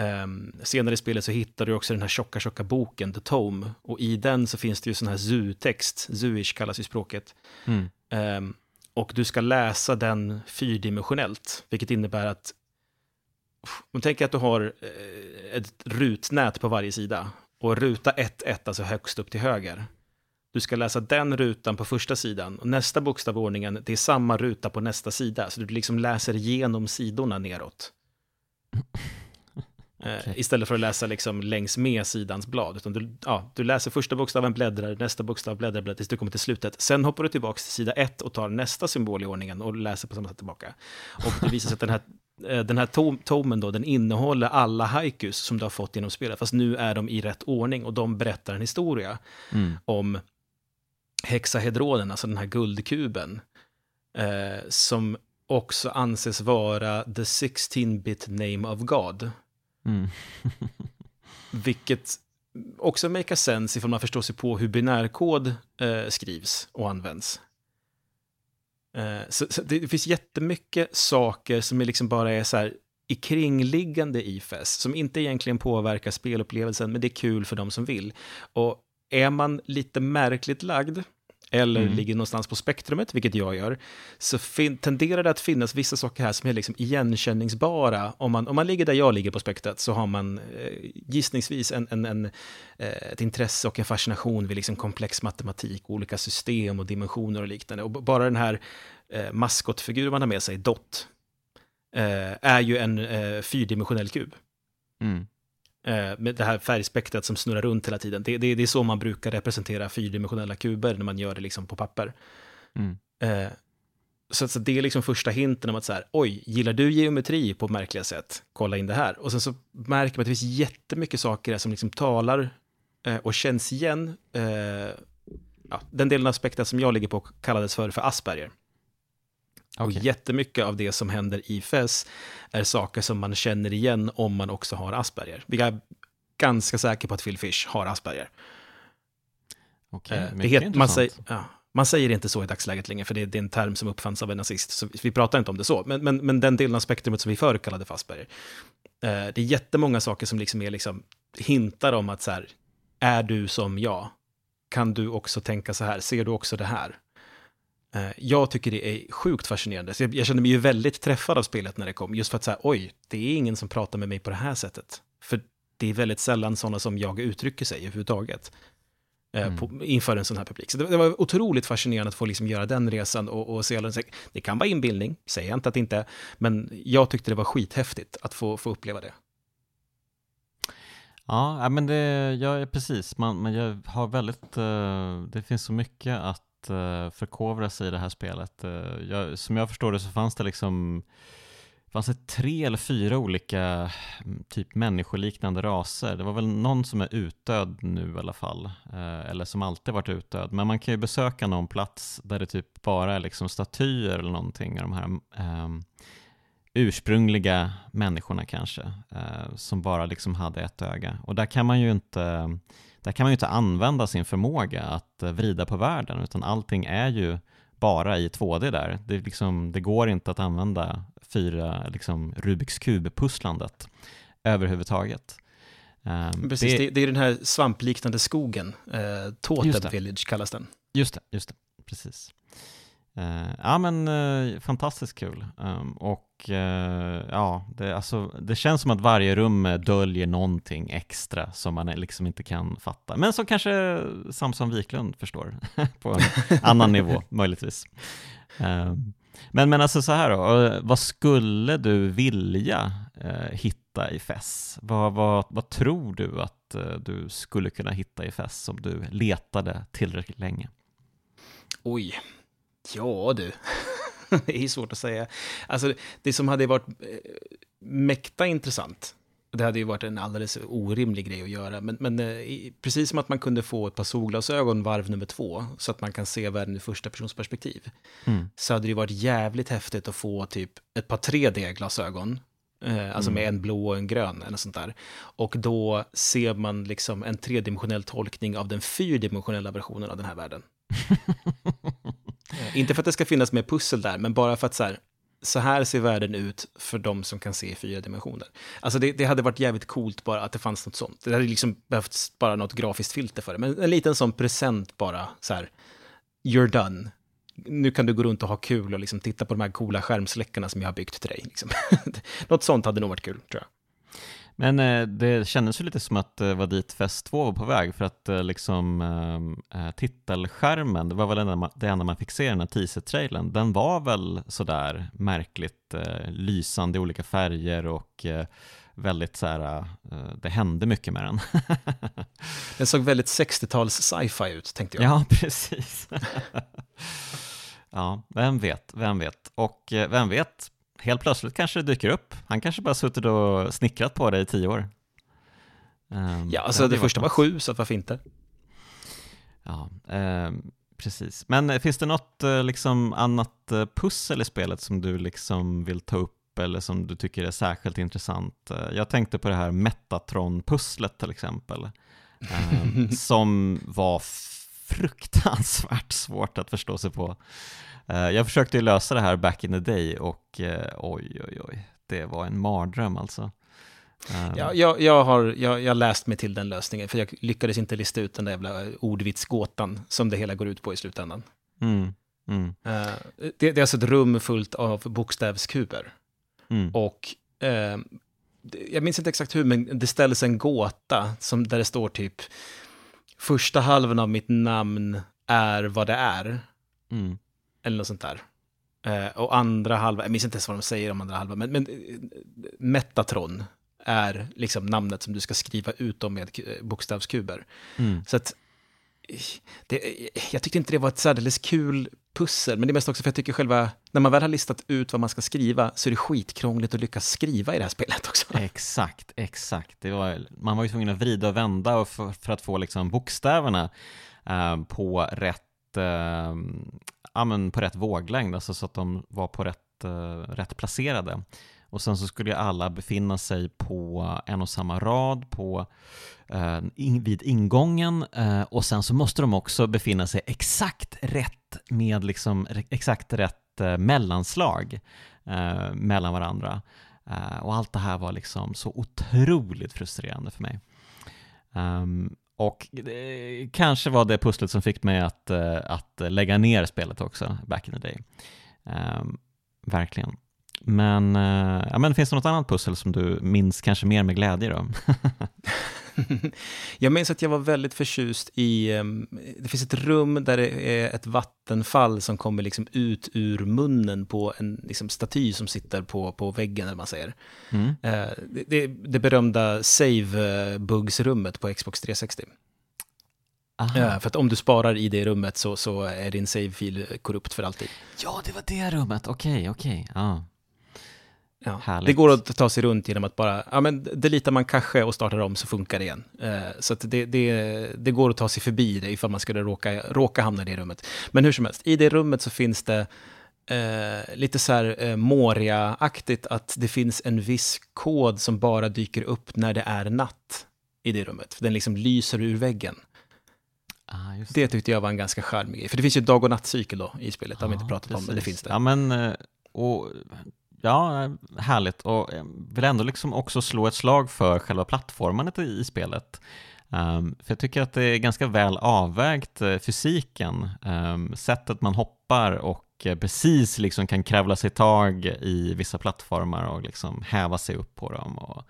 Speaker 2: Um, senare i spelet så hittar du också den här tjocka, tjocka boken, The Tome. Och i den så finns det ju sån här zu-text, zuish kallas ju språket. Mm. Um, och du ska läsa den fyrdimensionellt, vilket innebär att man tänker att du har eh, ett rutnät på varje sida. Och ruta 1.1, alltså högst upp till höger. Du ska läsa den rutan på första sidan. Och nästa bokstav i ordningen, det är samma ruta på nästa sida. Så du liksom läser igenom sidorna neråt. Eh, okay. Istället för att läsa liksom längs med sidans blad. Utan du, ja, du läser första bokstaven, bläddrar, nästa bokstav, bläddrar, bläddrar tills du kommer till slutet. Sen hoppar du tillbaka till sida ett och tar nästa symbol i ordningen och läser på samma sätt tillbaka. Och det visar sig att den här, eh, den här tom, tomen då, den innehåller alla haikus som du har fått genom spelet. Fast nu är de i rätt ordning och de berättar en historia mm. om hexahedronen, alltså den här guldkuben. Eh, som också anses vara the 16-bit name of God. Mm. Vilket också makar sense ifall man förstår sig på hur binärkod eh, skrivs och används. Eh, så, så, det finns jättemycket saker som är liksom bara är så här i kringliggande i FES, som inte egentligen påverkar spelupplevelsen, men det är kul för de som vill. Och är man lite märkligt lagd, eller mm. ligger någonstans på spektrumet, vilket jag gör, så tenderar det att finnas vissa saker här som är liksom igenkänningsbara. Om man, om man ligger där jag ligger på spektrat så har man eh, gissningsvis en, en, en eh, ett intresse och en fascination vid liksom komplex matematik, olika system och dimensioner och liknande. Och bara den här eh, maskotfiguren man har med sig, Dot, eh, är ju en eh, fyrdimensionell kub. Mm. Eh, med det här färgspektrat som snurrar runt hela tiden. Det, det, det, är så man brukar representera fyrdimensionella kuber när man gör det liksom på papper. Mm. Eh, så, så, det är liksom första hinten om att så här, oj, gillar du geometri på märkliga sätt? Kolla in det här. Och sen så märker man att det finns jättemycket saker som liksom talar eh, och känns igen. Ja, den delen av spektrat som jag ligger på kallades för, för Asperger. Okay. Och jättemycket av det som händer i FES är saker som man känner igen om man också har Asperger. Vi är ganska säkra på att Phil Fish har Asperger.
Speaker 1: Okay, eh, heter,
Speaker 2: man, säger, ja, man säger inte så i dagsläget längre, för det, det, är en term som uppfanns av en nazist, så vi pratar inte om det så. Men, men, men den delen av spektrumet som vi förr kallade för Asperger, eh, det är jättemånga saker som liksom är liksom hintar om att så här, är du som jag? Kan du också tänka så här? Ser du också det här? Eh, jag tycker det är sjukt fascinerande. Så jag, kände mig ju väldigt träffad av spelet när det kom, just för att säga oj, det är ingen som pratar med mig på det här sättet. För det är väldigt sällan sådana som jag uttrycker sig överhuvudtaget. Eh, mm. På, inför en sån här publik. Så det, det, var otroligt fascinerande att få liksom göra den resan och, och se alla, Det kan vara inbildning, säger jag inte att det inte är, men jag tyckte det var skithäftigt att få, få uppleva det.
Speaker 1: Ja, men det, ja, precis. Man, men jag har väldigt, uh, det finns så mycket att uh, förkovra sig i det här spelet. Uh, jag, som jag förstår det så fanns det liksom fanns det tre eller fyra olika mm, typ människoliknande raser. Det var väl någon som är utdöd nu i alla fall, eh, eller som alltid varit utdöd. Men man kan ju besöka någon plats där det typ bara är liksom statyer eller någonting av de här um, ursprungliga människorna kanske, uh, som bara liksom hade ett öga. Och där kan man ju inte, där kan man ju inte använda sin förmåga att eh, vrida på världen, utan allting är ju bara i 2D där. Det, liksom, det går inte att använda fyra liksom, Rubiks kub-pusslandet överhuvudtaget.
Speaker 2: Um, Precis, det, det, är den här svampliknande skogen, eh, Totem Village kallas den.
Speaker 1: Just det, just det, precis. Uh, ja men uh, fantastiskt kul. Um, och uh, ja, det, alltså, det känns som att varje rum döljer någonting extra som man liksom inte kan fatta. Men som kanske Samson Wiklund förstår på en annan nivå möjligtvis. Um, men, men alltså så här då, vad skulle du vilja hitta i FES? Vad, vad, vad tror du att du skulle kunna hitta i FES om du letade tillräckligt länge?
Speaker 2: Oj, Ja du, det är svårt att säga. Alltså det som hade varit eh, mäkta intressant, det hade ju varit en alldeles orimlig grej att göra, men, men eh, precis som att man kunde få ett par solglasögon varv nummer två, så att man kan se världen ur första persons perspektiv, mm. så hade det varit jävligt häftigt att få typ ett par 3D-glasögon, eh, alltså mm. med en blå och en grön, eller sånt där. Och då ser man liksom en tredimensionell tolkning av den fyrdimensionella versionen av den här världen. Inte för att det ska finnas mer pussel där, men bara för att så här, så här ser världen ut för de som kan se i fyra dimensioner. Alltså det, det, hade varit jävligt coolt bara att det fanns något sånt. Det hade liksom behövts bara något grafiskt filter för det. Men en liten sån present bara, så här, you're done. Nu kan du gå runt och ha kul och liksom titta på de här coola skärmsläckarna som jag har byggt till dig. Liksom. något sånt hade nog varit kul, tror jag.
Speaker 1: Men eh, det kändes ju lite som att det var dit Fest 2 var på väg för att eh, liksom eh, eh, titelskärmen, det var väl det enda, det enda man fick se i den här teaser-trailern, den var väl sådär märkligt eh, lysande i olika färger och eh, väldigt så här, det hände mycket med den.
Speaker 2: den såg väldigt 60-tals sci-fi ut tänkte jag.
Speaker 1: Ja, precis. ja, vem vet, vem vet. Och vem vet, helt plötsligt kanske det dyker upp. Han kanske bara suttit och snickrat på det i tio år.
Speaker 2: Um, ja, alltså det, det första var sju, så varför inte?
Speaker 1: Ja, eh, precis. Men eh, finns det något eh, liksom annat eh, pussel i spelet som du liksom vill ta upp eller som du tycker är särskilt intressant? Jag tänkte på det här Metatron-pusslet till exempel, eh, som var fruktansvärt svårt att förstå sig på. Eh, jag försökte ju lösa det här back in the day och eh, oj, oj, oj, det var en mardröm alltså.
Speaker 2: Eh, ja, jag, jag har jag, jag läst mig till den lösningen, för jag lyckades inte lista ut den där jävla ordvitsgåtan som det hela går ut på i slutändan. Mm, mm. Det, det, är alltså ett rum fullt av bokstavskuber. Mm. Och eh, jag minns inte exakt hur, men det ställs en gåta som, där det står typ första halvan av mitt namn är vad det är. Mm. Eller något sånt där. Eh, och andra halva, jag minns inte ens vad de säger om andra halva, men, men eh, Metatron är liksom namnet som du ska skriva ut dem med bokstavskuber. Mm. Så att det, jag tyckte inte det var ett särdeles kul pussel, men det är mest också för jag tycker själva, när man väl har listat ut vad man ska skriva, så är det skitkrångligt att lyckas skriva i det här spelet också.
Speaker 1: Exakt, exakt. Det var, man var ju tvungen att vrida och vända för, för att få liksom bokstäverna eh, på rätt eh, ja, men på rätt våglängd, alltså så att de var på rätt, eh, rätt placerade. Och sen så skulle ju alla befinna sig på en och samma rad på, eh, in, vid ingången eh, och sen så måste de också befinna sig exakt rätt med liksom exakt rätt eh, mellanslag eh, mellan varandra. Eh, och allt det här var liksom så otroligt frustrerande för mig. Um, och det kanske var det pusslet som fick mig att, att lägga ner spelet också, back in the day. Um, verkligen. Men, eh, ja, men finns det något annat pussel som du minns kanske mer med glädje då?
Speaker 2: jag minns att jag var väldigt förtjust i, um, det finns ett rum där det är ett vattenfall som kommer liksom ut ur munnen på en liksom, staty som sitter på, på väggen, eller man säger. Mm. Uh, det, det, det, berömda save-bugs-rummet på Xbox 360. Uh, för att om du sparar i det rummet så, så är din save-fil korrupt för alltid.
Speaker 1: Ja, det var det rummet, okej, okay, okej. Okay. Ah.
Speaker 2: Ja, det går att ta sig runt genom att bara, ja men delitar man cache och startar om så funkar det igen. Uh, så det, det, det går att ta sig förbi det ifall man skulle råka, råka hamna i det rummet. Men hur som helst, i det rummet så finns det uh, lite så här uh, Moria-aktigt att det finns en viss kod som bara dyker upp när det är natt i det rummet. Den liksom lyser ur väggen. Ah, det. det. tyckte jag var en ganska charmig grej. För det finns ju dag och nattcykel då i spelet, det har vi inte pratat precis. om, men det finns det.
Speaker 1: Ja, men, och Ja, härligt och jag vill ändå liksom också slå ett slag för själva plattformandet i spelet. Um, för jag tycker att det är ganska väl avvägt, eh, fysiken, um, sättet man hoppar och eh, precis liksom kan kravla sig tag i vissa plattformar och liksom häva sig upp på dem. Och,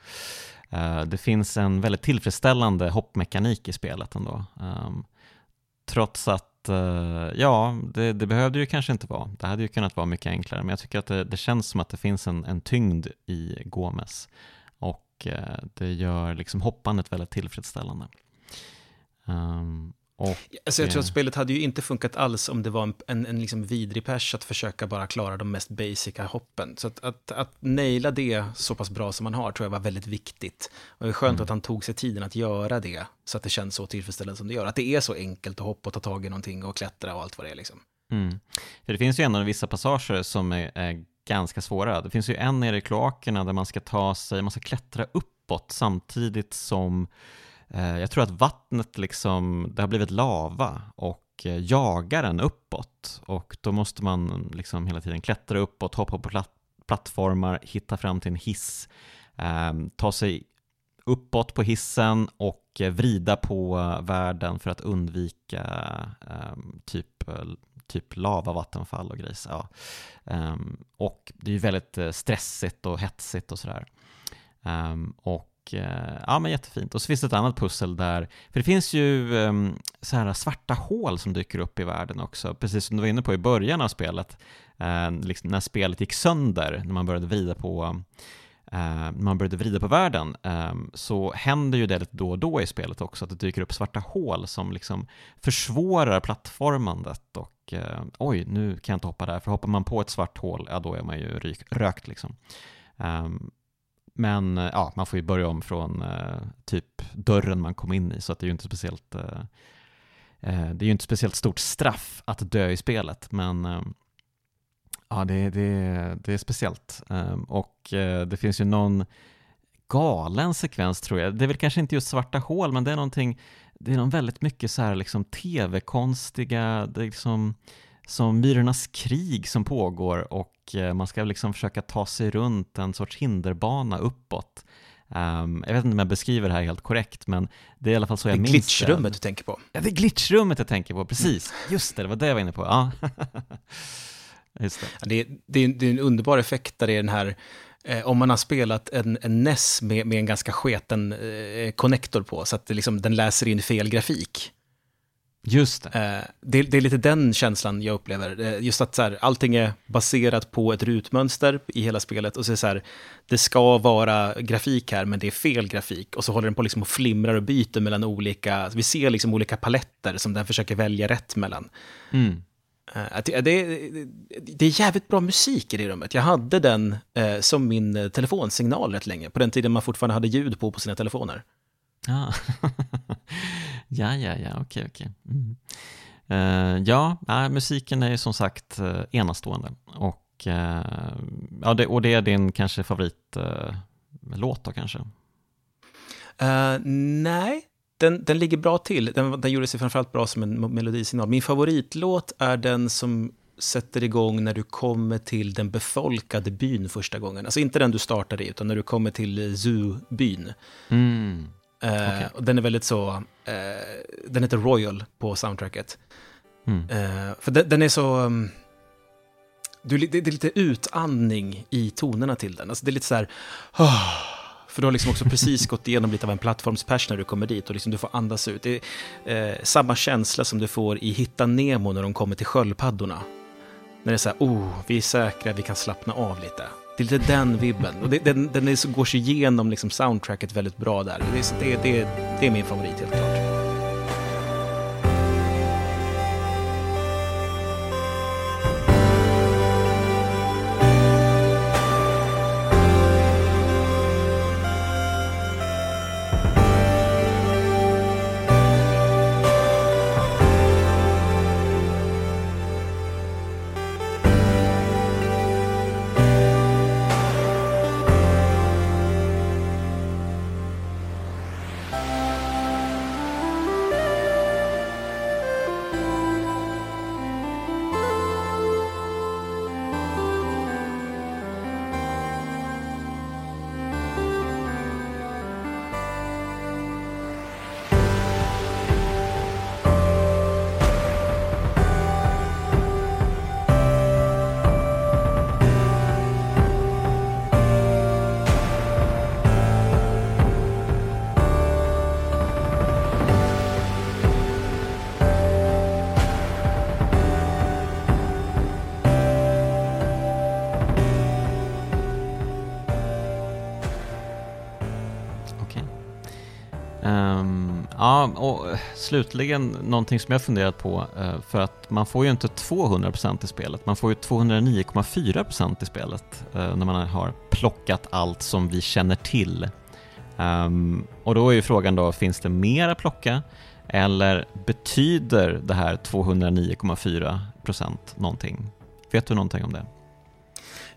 Speaker 1: uh, det finns en väldigt tillfredsställande hoppmekanik i spelet ändå. Um, trots att att eh, ja, det, det, behövde ju kanske inte vara. Det hade ju kunnat vara mycket enklare, men jag tycker att det, det känns som att det finns en, en tyngd i Gomes och eh, det gör liksom hoppandet väldigt tillfredsställande. Um,
Speaker 2: och, alltså jag tror att spelet hade ju inte funkat alls om det var en, en, en liksom vidrig pers att försöka bara klara de mest basica hoppen. Så att, att, att naila det så pass bra som man har tror jag var väldigt viktigt. Och det är skönt mm. att han tog sig tiden att göra det, så att det känns så tillfredsställande som det gör. Att det är så enkelt att hoppa och ta tag i någonting och klättra och allt vad det är liksom.
Speaker 1: Mm. För det finns ju ändå vissa passager som är, är ganska svåra. Det finns ju en nere i kloakerna där man ska ta sig, man ska klättra uppåt samtidigt som Eh, Eh, jag tror att vattnet liksom, det har blivit lava och eh, jagar en uppåt och då måste man liksom hela tiden klättra uppåt, hoppa på plattformar, hitta fram till en hiss, eh, ta sig uppåt på hissen och eh, vrida på världen för att undvika ehm, typ, eh, typ, typ lavavattenfall och grejs. Ja. Eh, och det är ju väldigt stressigt och hetsigt och sådär. Ehm, och och eh, ja, men jättefint. Och så finns det ett annat pussel där, för det finns ju um, så här svarta hål som dyker upp i världen också, precis som du var inne på i början av spelet, uh, liksom när spelet gick sönder, när man började vrida på uh, man började vrida på världen, um, så händer ju det lite då och då i spelet också, att det dyker upp svarta hål som liksom försvårar plattformandet och uh, oj, nu kan jag inte hoppa där, för hoppar man på ett svart hål, ja då är man ju ryk, rökt liksom. Um, men eh, ja, man får ju börja om från eh, typ dörren man kom in i, så att det är ju inte speciellt eh, eh det är ju inte speciellt stort straff att dö i spelet, men ehm, ja, det, det, det är speciellt. Ehm, och eh, det finns ju någon galen sekvens tror jag. Det är väl kanske inte just svarta hål, men det är någonting, det är någon väldigt mycket så här liksom tv-konstiga, det är liksom som Myrornas krig som pågår och eh, man ska liksom försöka ta sig runt en sorts hinderbana uppåt. Um, jag vet inte om jag beskriver det här helt korrekt, men det är i alla fall så jag minns
Speaker 2: det. är glitchrummet du tänker på.
Speaker 1: Ja, det är glitchrummet jag tänker på, precis. Just det, det var det jag var inne på. Ja.
Speaker 2: Just det. Ja, det, är, det, är, det är en underbar effekt där det är den här Eh, om man har spelat en, en NES med, med en ganska sketen eh, connector på, så att det liksom, den läser in fel grafik.
Speaker 1: Just det.
Speaker 2: Eh, det, det, är lite den känslan jag upplever. Eh, just att så här, allting är baserat på ett rutmönster i hela spelet och så är det så här, det ska vara grafik här men det är fel grafik och så håller den på liksom och flimrar och byter mellan olika, vi ser liksom olika paletter som den försöker välja rätt mellan. Mm. Eh, det, det, det, är jävligt bra musik i det rummet. Jag hade den som min telefonsignal rätt länge, på den tiden man fortfarande hade ljud på på sina telefoner.
Speaker 1: Ja, ja, ja, ja, okej, okej. Mm. Uh, ja, äh, musiken är ju som sagt uh, enastående och, uh, ja, det, och det är din kanske favoritlåt då kanske?
Speaker 2: nej, den, den ligger bra till. Den, den gjorde sig framförallt bra som en melodisignal. Min favoritlåt är den som sätter igång när du kommer till den befolkade byn första gången. Alltså inte den du startar i, utan när du kommer till Zoo-byn. Mm. Okay. Och den är väldigt så, eh, den heter Royal på soundtracket. Mm. Eh, för den, den, är så, um, du, det, det är lite utandning i tonerna till den. Alltså det är lite så här... Oh, för du har liksom också precis gått igenom lite av en plattformspers när du kommer dit och liksom du får andas ut. Det är eh, samma känsla som du får i Hitta Nemo när de kommer till sköldpaddorna. När det är så här, oh, vi är säkra, vi kan slappna av lite. Det är lite den vibben. Och det, den, den är, går sig igenom liksom soundtracket väldigt bra där. Det, det, det, det är min favorit helt klart.
Speaker 1: Och eh, slutligen någonting som jag funderat på, eh, för att man får ju inte 200% i spelet, man får ju 209,4% i spelet eh, när man har plockat allt som vi känner till. Ehm, och då är ju frågan då, finns det mer att plocka? Eller betyder det här 209,4% någonting? Vet du någonting om det?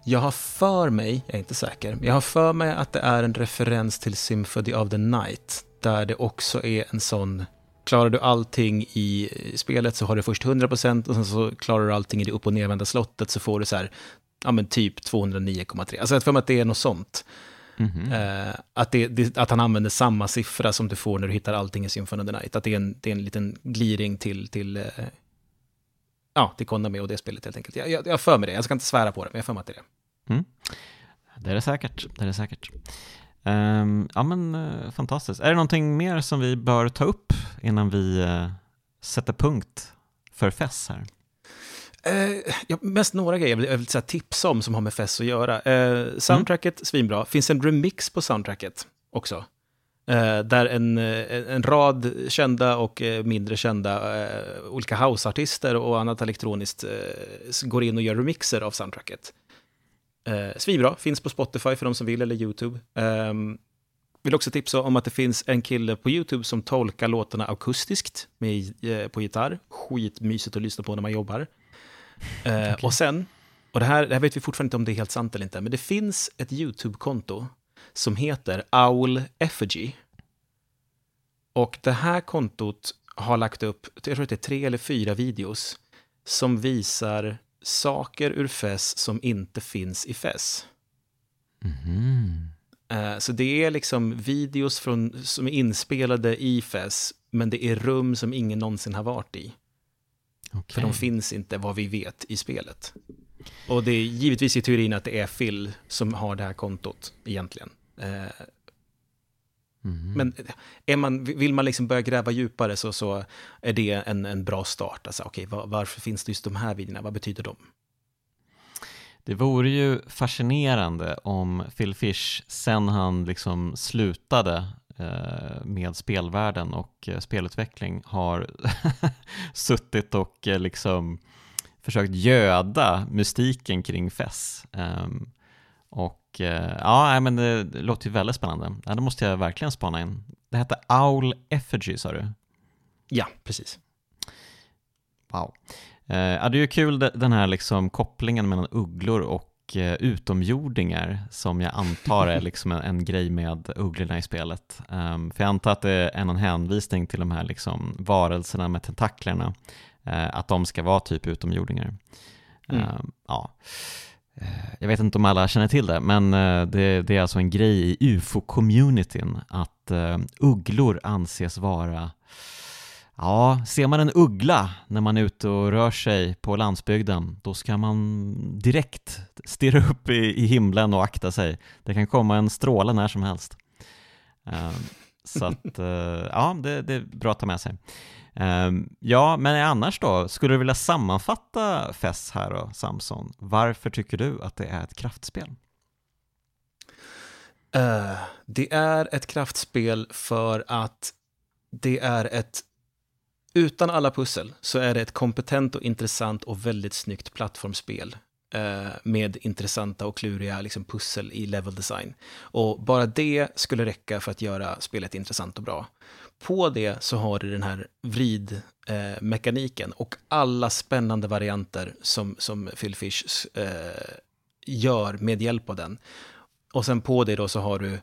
Speaker 2: Jag har för mig, jag är inte säker, jag har för mig att det är en referens till Symphony of the Night där det också är en sån Klarar du allting i spelet så har du först 100% och sen så klarar du allting i det upp och nervända slottet så får du så här, ja men typ 209,3. Alltså jag för mig att det är något sånt. Mm -hmm. uh, att, det, det, att han använder samma siffra som du får när du hittar allting i Symphony of the Night. Att det är en, det är en liten gliring till, till, uh, ja, till Konami och det spelet helt enkelt. Jag, jag, jag för mig det, jag ska inte svära på det, men jag för mig att det är det. Mm.
Speaker 1: Det är det säkert, det är det säkert. Um, ja men uh, fantastiskt. Är det någonting mer som vi bör ta upp innan vi uh, sätter punkt för FES här?
Speaker 2: Uh, ja, mest några grejer jag vill, jag vill säga, tipsa om som har med FES att göra. Soundtracket, mm. svinbra. Finns en remix på soundtracket också. Där en, en rad kända och mindre kända olika houseartister och annat elektroniskt går in och gör remixer av soundtracket. Eh, svinbra, finns på Spotify för de som vill, eller YouTube. Eh, vill också tipsa om att det finns en kille på YouTube som tolkar låtarna akustiskt med, eh, på gitarr. Skitmysigt att lyssna på när man jobbar. Eh, okay. Och sen, och det här, det här vet vi fortfarande inte om det är helt sant eller inte, men det finns ett YouTube-konto som heter Owl Effigy. Och det här kontot har lagt upp, jag tror att det är tre eller fyra videos som visar saker ur FES som inte finns i FES. Mm. Så det är liksom videos från, som är inspelade i FES, men det är rum som ingen någonsin har varit i. Okay. För de finns inte, vad vi vet, i spelet. Och det är givetvis i teorin att det är Phil som har det här kontot egentligen. Mm. Men är man, vill man liksom börja gräva djupare så, så är det en, en bra start. Alltså, okay, var, varför finns det just de här videorna? Vad betyder de?
Speaker 1: Det vore ju fascinerande om Phil Fish, sen han liksom slutade eh, med spelvärlden och eh, spelutveckling, har suttit och eh, liksom försökt göda mystiken kring FES. Um, och Eh, ja, men det, låter ju väldigt spännande. Ja, det måste jag verkligen spana in. Det hette Owl Effigy, sa du?
Speaker 2: Ja, precis.
Speaker 1: Wow. Eh, ja, det är ju kul den här liksom kopplingen mellan ugglor och eh, utomjordingar som jag antar är liksom en, en grej med ugglorna i spelet. Um, för jag antar att det är en hänvisning till de här liksom varelserna med tentaklerna, uh, att de ska vara typ utomjordingar. Mm. Um, ja. Eh, jag vet inte om alla känner till det, men eh, det, det är alltså en grej i ufo-communityn att eh, ugglor anses vara Ja, ser man en uggla när man är ute och rör sig på landsbygden, då ska man direkt stirra upp i, i himlen och akta sig. Det kan komma en stråle när som helst. Så att, ja, det, det, är bra att ta med sig. Ehm, ja, men annars då, skulle du vilja sammanfatta FES här då, Samson? Varför tycker du att det är ett kraftspel?
Speaker 2: Uh, det är ett kraftspel för att det är ett utan alla pussel så är det ett kompetent och intressant och väldigt snyggt plattformsspel eh, med intressanta och kluriga liksom, pussel i level design. Och bara det skulle räcka för att göra spelet intressant och bra. På det så har du den här vridmekaniken eh, och alla spännande varianter som, som Phil Fish eh, gör med hjälp av den. Och sen på det då så har du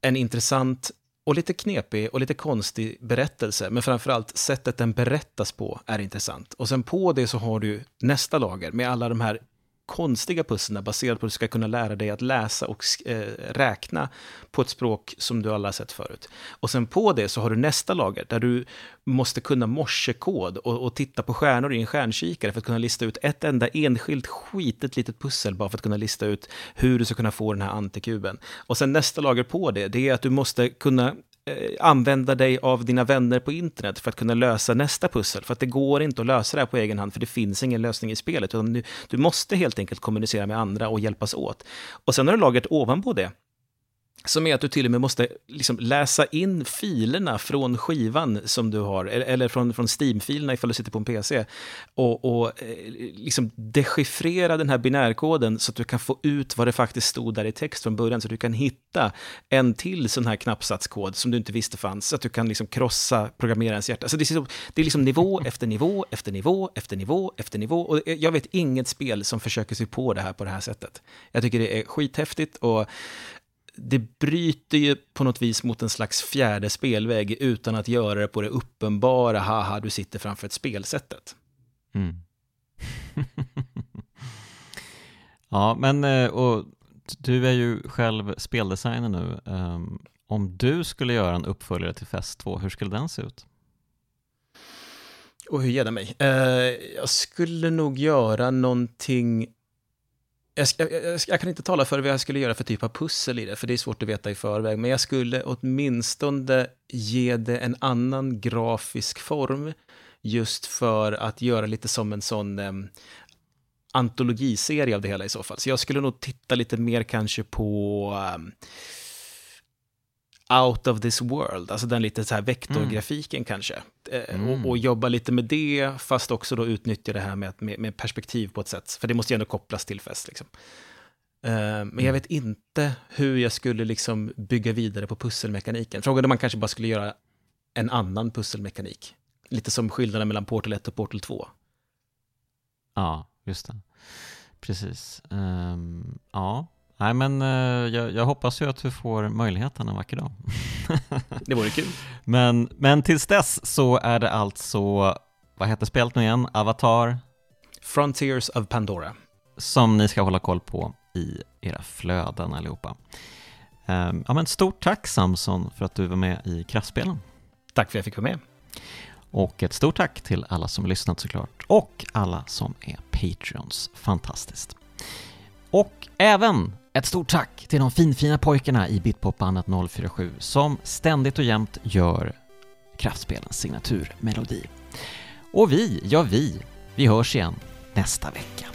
Speaker 2: en intressant och lite knepig och lite konstig berättelse, men framförallt sättet den berättas på är intressant. Och sen på det så har du nästa lager med alla de här konstiga pussel baserat på att du ska kunna lära dig att läsa och eh, räkna på ett språk som du alla har sett förut. Och sen på det så har du nästa lager där du måste kunna morsekod och, och titta på stjärnor i en stjärnkikare för att kunna lista ut ett enda enskilt skitet litet pussel bara för att kunna lista ut hur du ska kunna få den här antikuben. Och sen nästa lager på det, det är att du måste kunna Eh, använda dig av dina vänner på internet för att kunna lösa nästa pussel. För att det går inte att lösa det här på egen hand, för det finns ingen lösning i spelet. Utan du, du måste helt enkelt kommunicera med andra och hjälpas åt. Och sen har du laget ovanpå det, som är att du till och med måste liksom läsa in filerna från skivan som du har, eller från, från Steam-filerna ifall du sitter på en PC, och, och eh, liksom dechiffrera den här binärkoden så att du kan få ut vad det faktiskt stod där i text från början, så att du kan hitta en till sån här knappsatskod som du inte visste fanns, så att du kan liksom krossa programmerarens hjärta. Så det är, liksom, det är liksom nivå efter nivå, efter nivå, efter nivå, efter nivå, och jag vet inget spel som försöker sig på det här på det här sättet. Jag tycker det är skithäftigt, och det bryter ju på något vis mot en slags fjärde spelväg utan att göra det på det uppenbara, haha, du sitter framför ett spelsättet. Mm.
Speaker 1: ja, men eh, och du är ju själv speldesigner nu. Um, om du skulle göra en uppföljare till Fest 2, hur skulle den se ut?
Speaker 2: Och hur ger det mig? Uh, jag skulle nog göra någonting jag, jag, jag, kan inte tala för vad jag skulle göra för typ av pussel i det, för det är svårt att veta i förväg. Men jag skulle åtminstone ge det en annan grafisk form, just för att göra lite som en sån eh, antologiserie av det hela i så fall. Så jag skulle nog titta lite mer kanske på eh, out of this world, alltså den lite så här vektorgrafiken mm. kanske. Eh, mm. Och, och, jobba lite med det, fast också då utnyttja det här med, med, med perspektiv på ett sätt. För det måste ju ändå kopplas till fest. Liksom. Uh, men jag mm. vet inte hur jag skulle liksom bygga vidare på pusselmekaniken. Frågan om man kanske bara skulle göra en annan pusselmekanik. Lite som skillnaden mellan Portal 1 och Portal 2.
Speaker 1: Ja, just det. Precis. Um, ja, Nej men eh, jag, jag, hoppas ju att du får möjligheten en vacker dag.
Speaker 2: det vore kul.
Speaker 1: Men, men tills dess så är det alltså, vad heter spelet nu igen? Avatar?
Speaker 2: Frontiers of Pandora.
Speaker 1: Som ni ska hålla koll på i era flöden allihopa. Um, ja men stort tack Samson för att du var med i Kraftspelen.
Speaker 2: Tack för att jag fick vara med.
Speaker 1: Och ett stort tack till alla som lyssnat såklart och alla som är Patreons. Fantastiskt. Och även ett stort tack till de finfina pojkarna i Bitpopbandet 047 som ständigt och jämt gör kraftspelens signaturmelodi. Och vi, ja vi, vi hörs igen nästa vecka.